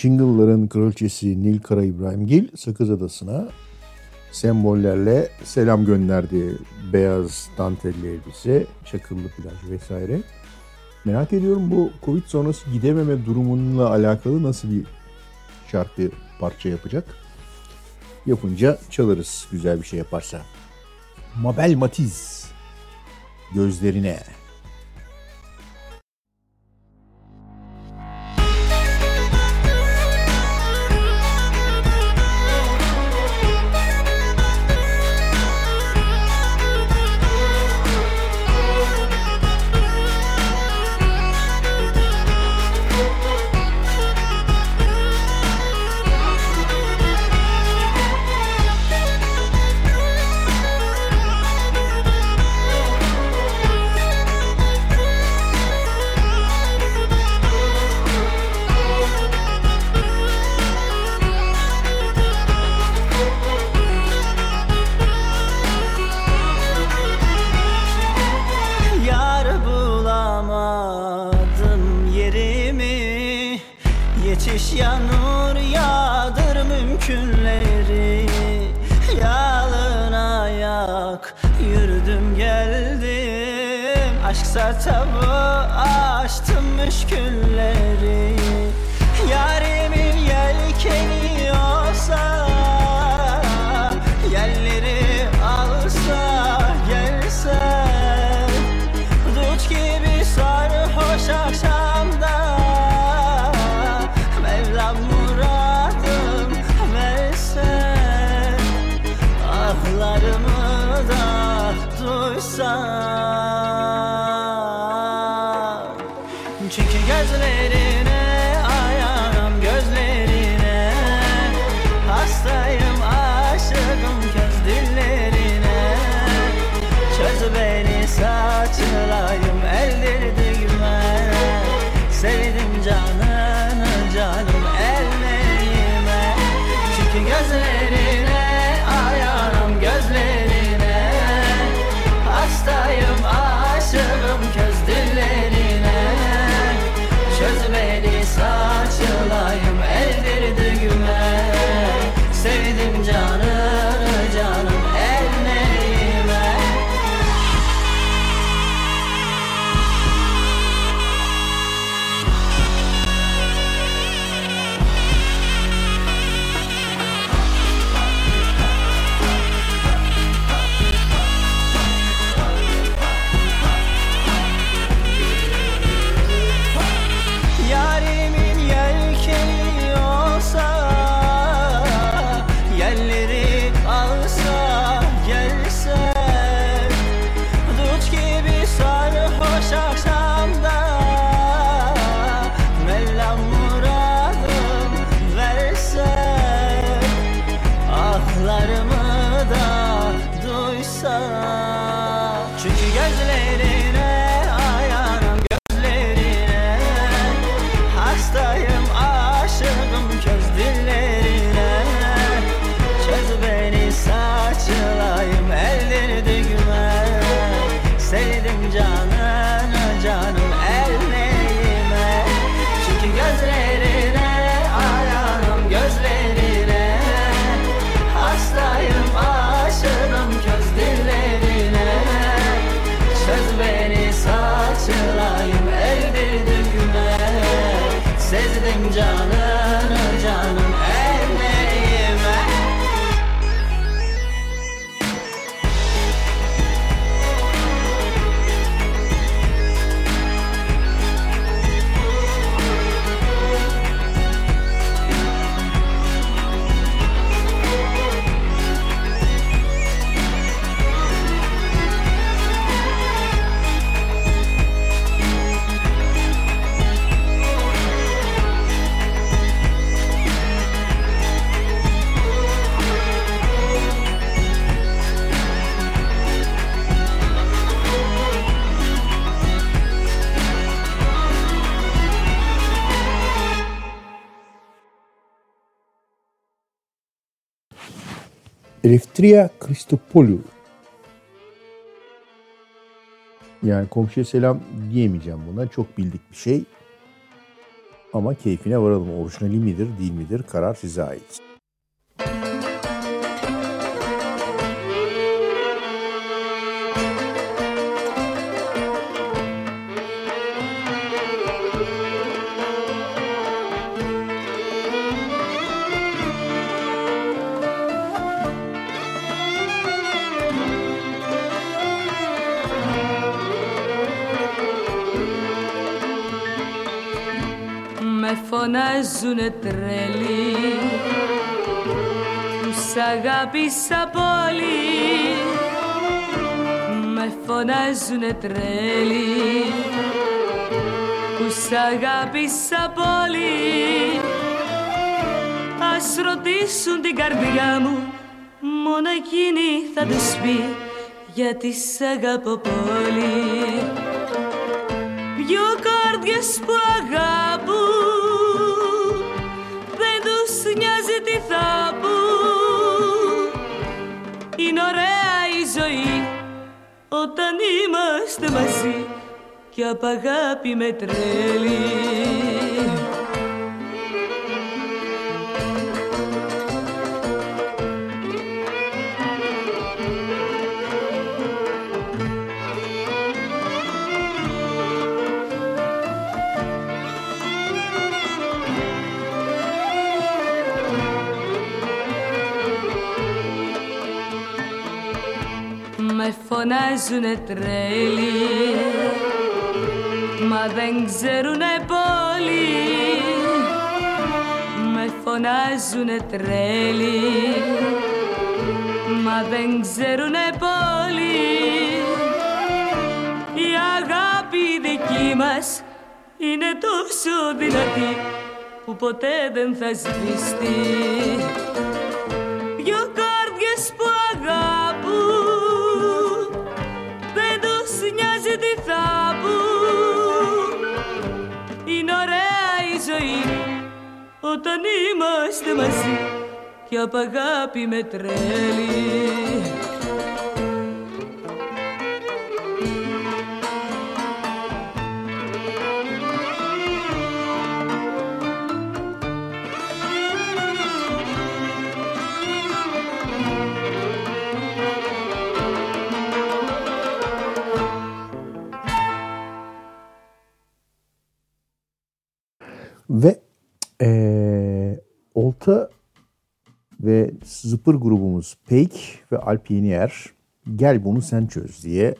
Çingılların kraliçesi Nil Kara İbrahimgil Sakız Adası'na sembollerle selam gönderdi. Beyaz dantelli elbise, çakıllı plaj vesaire. Merak ediyorum bu Covid sonrası gidememe durumunla alakalı nasıl bir şarkı parça yapacak? Yapınca çalarız güzel bir şey yaparsa. Mabel Matiz gözlerine. Eleftria Christopoulou. Yani komşuya selam diyemeyeceğim buna. Çok bildik bir şey. Ama keyfine varalım. Orijinali midir, değil midir? Karar size ait. φωνάζουνε τρελοί. Τους αγάπησα πολύ με φωνάζουνε τρελοί. Τους αγάπησα πολύ ας ρωτήσουν την καρδιά μου. Μόνο εκείνη θα τους πει γιατί σ' αγαπώ πολύ. Δυο καρδιές που αγαπούν όταν είμαστε μαζί και απ' με τρέλει. Φωνάζουνε τρέλοι Μα δεν ξέρουνε πολύ. Με φωνάζουνε τρέλοι Μα δεν ξέρουνε πολύ. Η αγάπη δική μας είναι τόσο δυνατή που ποτέ δεν θα σβηστεί όταν είμαστε μαζί και απ' αγάπη με τρέλει. Ve eee, Olta ve zıpır grubumuz Peik ve Alp Yeniyer gel bunu sen çöz diye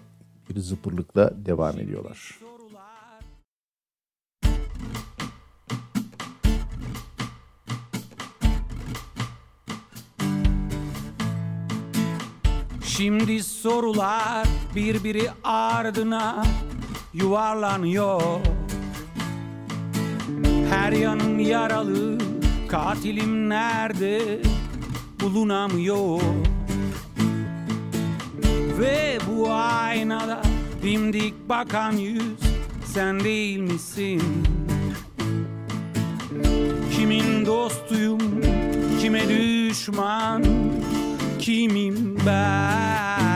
bir zıpırlıkla devam ediyorlar. Şimdi sorular birbiri ardına yuvarlanıyor Her yanım yaralı katilim nerede bulunamıyor Ve bu aynada dimdik bakan yüz sen değil misin? Kimin dostuyum, kime düşman, kimim ben?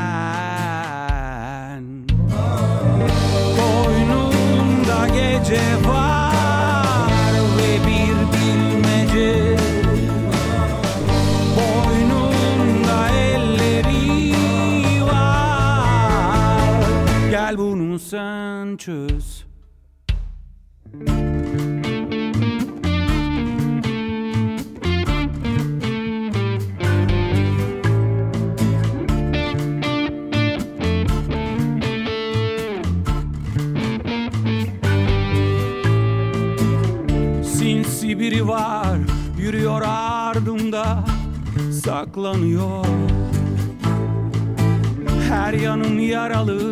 Sen çöz. Sinsi biri var yürüyor ardımda saklanıyor. Her yanım yaralı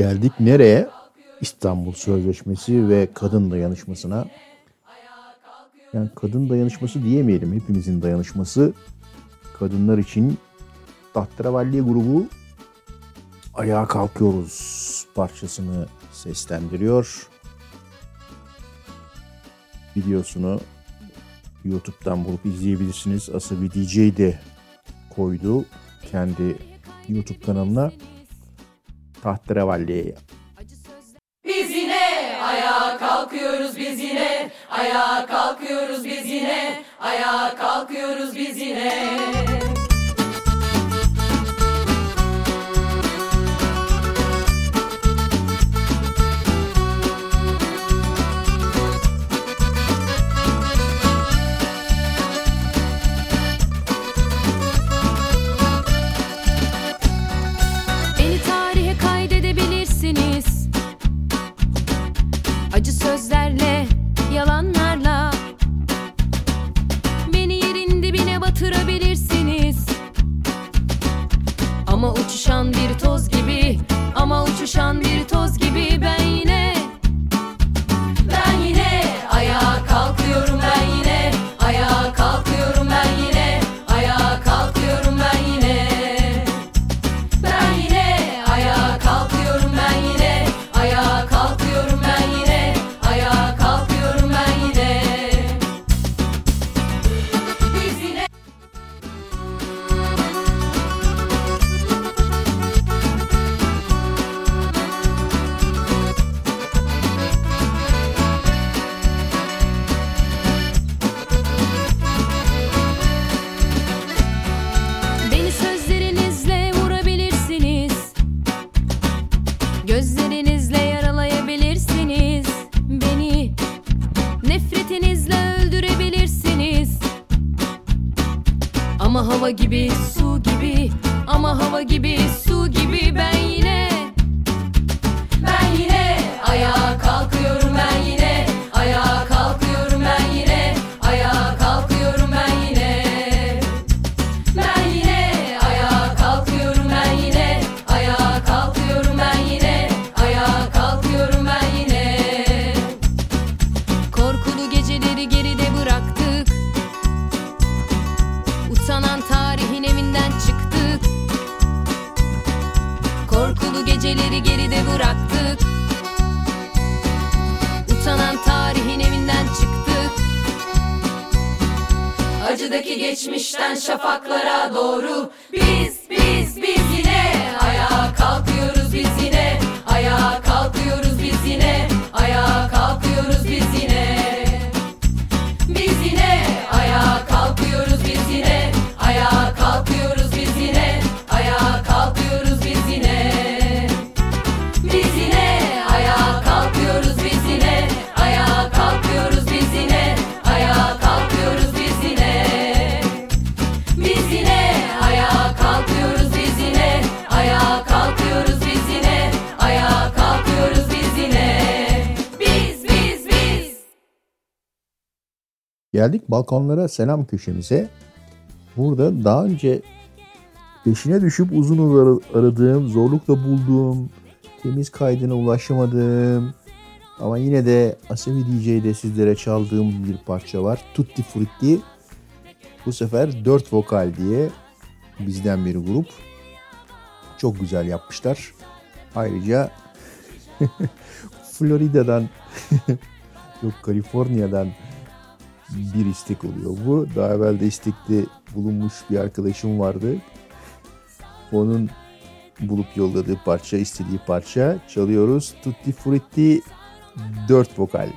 Geldik nereye? İstanbul Sözleşmesi ve kadın dayanışmasına. Yani kadın dayanışması diyemeyelim. Hepimizin dayanışması. Kadınlar için Tahterevalli grubu Ayağa Kalkıyoruz parçasını seslendiriyor. Videosunu YouTube'dan bulup izleyebilirsiniz. Asabi DJ de koydu kendi YouTube kanalına. Tahterevalli Biz yine ayağa kalkıyoruz biz yine. Ayağa kalkıyoruz biz yine. Ayağa kalkıyoruz biz yine sözlerle, yalanlarla. Beni yerin dibine batırabilirsiniz. Ama uçuşan bir toz gibi Ama uçuşan bir toz gibi Ben yine bıraktık. Utanan tarihin evinden çıktık. Acıdaki geçmişten şafaklara doğru Biz biz biz yine ayağa kalkıyoruz biz yine. Ayağa kalkıyoruz biz yine. Ayağa kalkıyoruz biz yine Geldik balkonlara selam köşemize. Burada daha önce peşine düşüp uzun aradığım, zorlukla bulduğum, temiz kaydına ulaşamadığım ama yine de Asabi DJ'de sizlere çaldığım bir parça var. Tutti Frutti. Bu sefer 4 vokal diye bizden bir grup. Çok güzel yapmışlar. Ayrıca Florida'dan yok Kaliforniya'dan bir istek oluyor bu. Daha evvel de istekte bulunmuş bir arkadaşım vardı. Onun bulup yolladığı parça, istediği parça çalıyoruz. Tutti Frutti 4 vokal.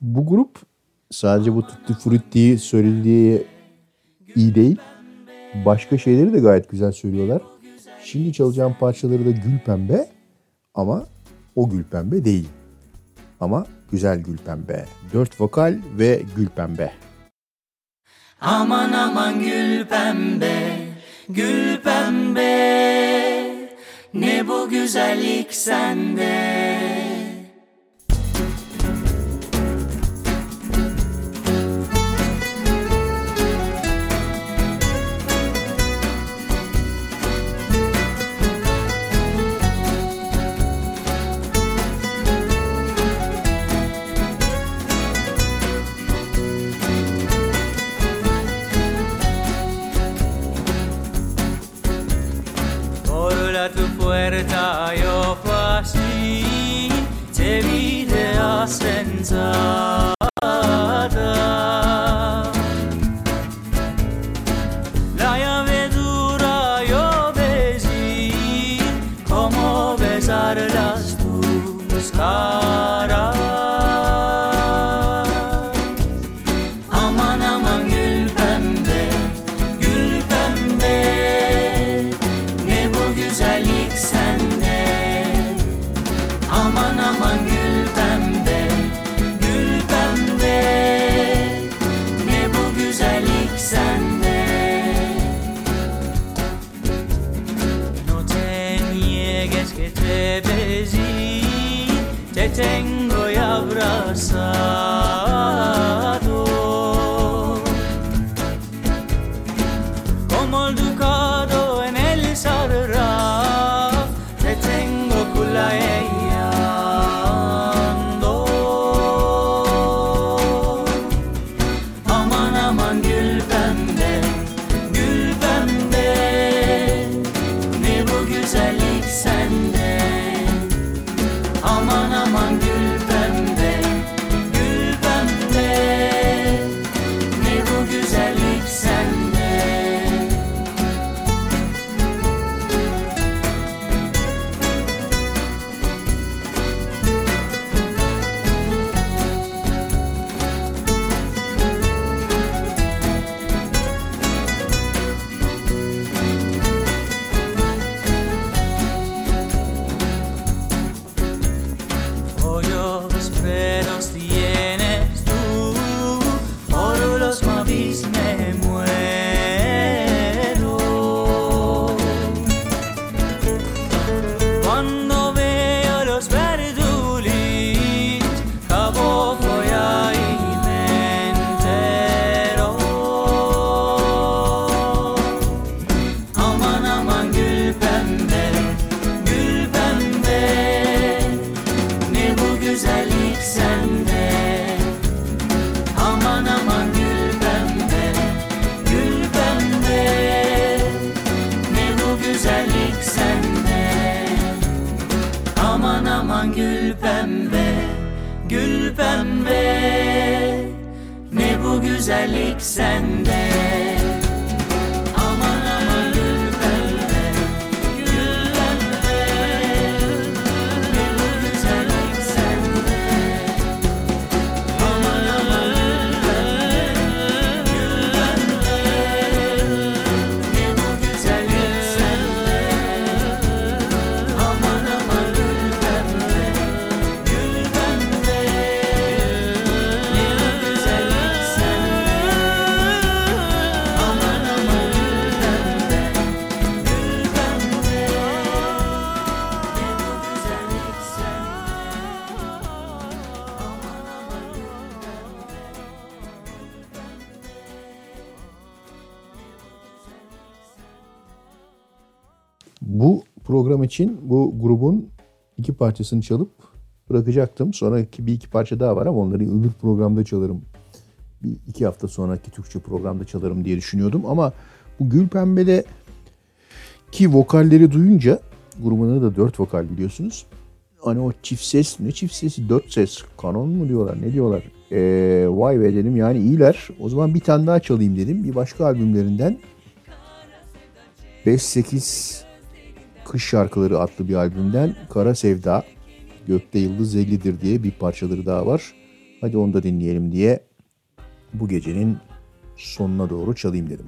Bu grup sadece bu Tutti Frutti'yi söylediği iyi değil. Başka şeyleri de gayet güzel söylüyorlar. Şimdi çalacağım parçaları da gül pembe ama o gül pembe değil. Ama güzel gül pembe. Dört vokal ve gül pembe. Aman aman gül pembe, gül pembe Ne bu güzellik sende stanza. İçin bu grubun iki parçasını çalıp bırakacaktım. Sonraki bir iki parça daha var ama onları öbür programda çalarım. Bir iki hafta sonraki Türkçe programda çalarım diye düşünüyordum. Ama bu Gül Pembe'de ki vokalleri duyunca grubun adı da dört vokal biliyorsunuz. Hani o çift ses ne çift sesi dört ses kanon mu diyorlar ne diyorlar. Ee, vay be dedim yani iyiler. O zaman bir tane daha çalayım dedim. Bir başka albümlerinden 5-8 Kış Şarkıları adlı bir albümden Kara Sevda Gökte Yıldız Zellidir diye bir parçaları daha var. Hadi onu da dinleyelim diye bu gecenin sonuna doğru çalayım dedim.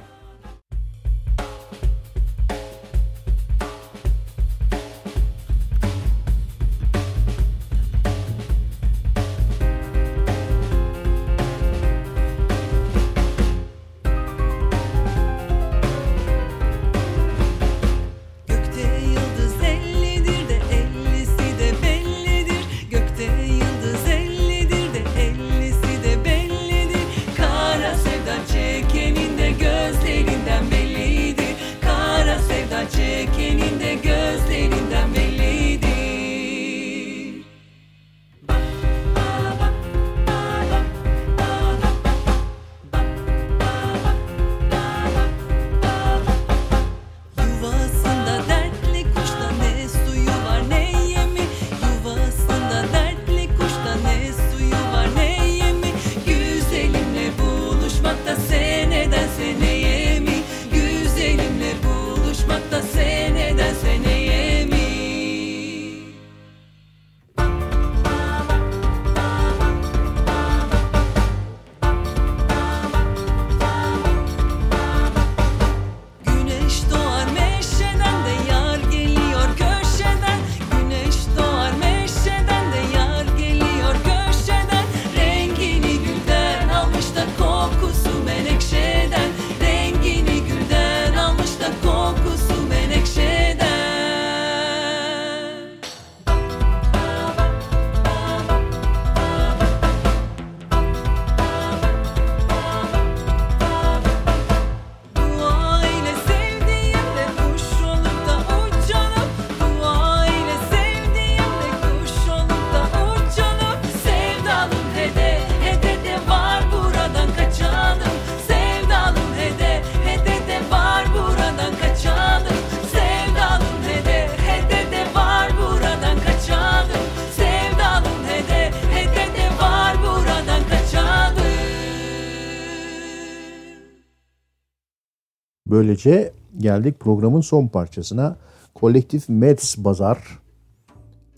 Böylece geldik programın son parçasına. Kolektif Mets Bazar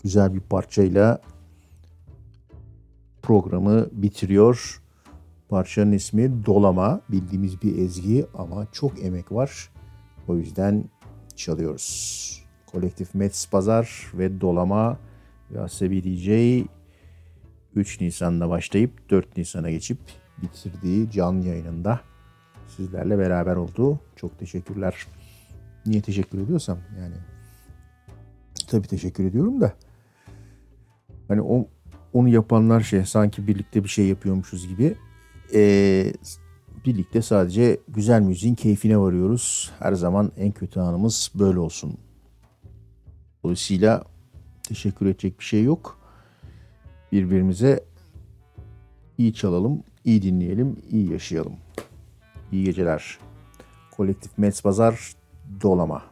güzel bir parçayla programı bitiriyor. Parçanın ismi Dolama. Bildiğimiz bir ezgi ama çok emek var. O yüzden çalıyoruz. Kolektif Mets Pazar ve Dolama ve Asabi DJ 3 Nisan'da başlayıp 4 Nisan'a geçip bitirdiği canlı yayınında sizlerle beraber oldu. Çok teşekkürler. Niye teşekkür ediyorsam yani tabii teşekkür ediyorum da hani o, onu yapanlar şey sanki birlikte bir şey yapıyormuşuz gibi Ee, birlikte sadece güzel müziğin keyfine varıyoruz. Her zaman en kötü anımız böyle olsun. Dolayısıyla teşekkür edecek bir şey yok. Birbirimize iyi çalalım, iyi dinleyelim, iyi yaşayalım. İyi geceler. Kolektif Metz Pazar Dolama.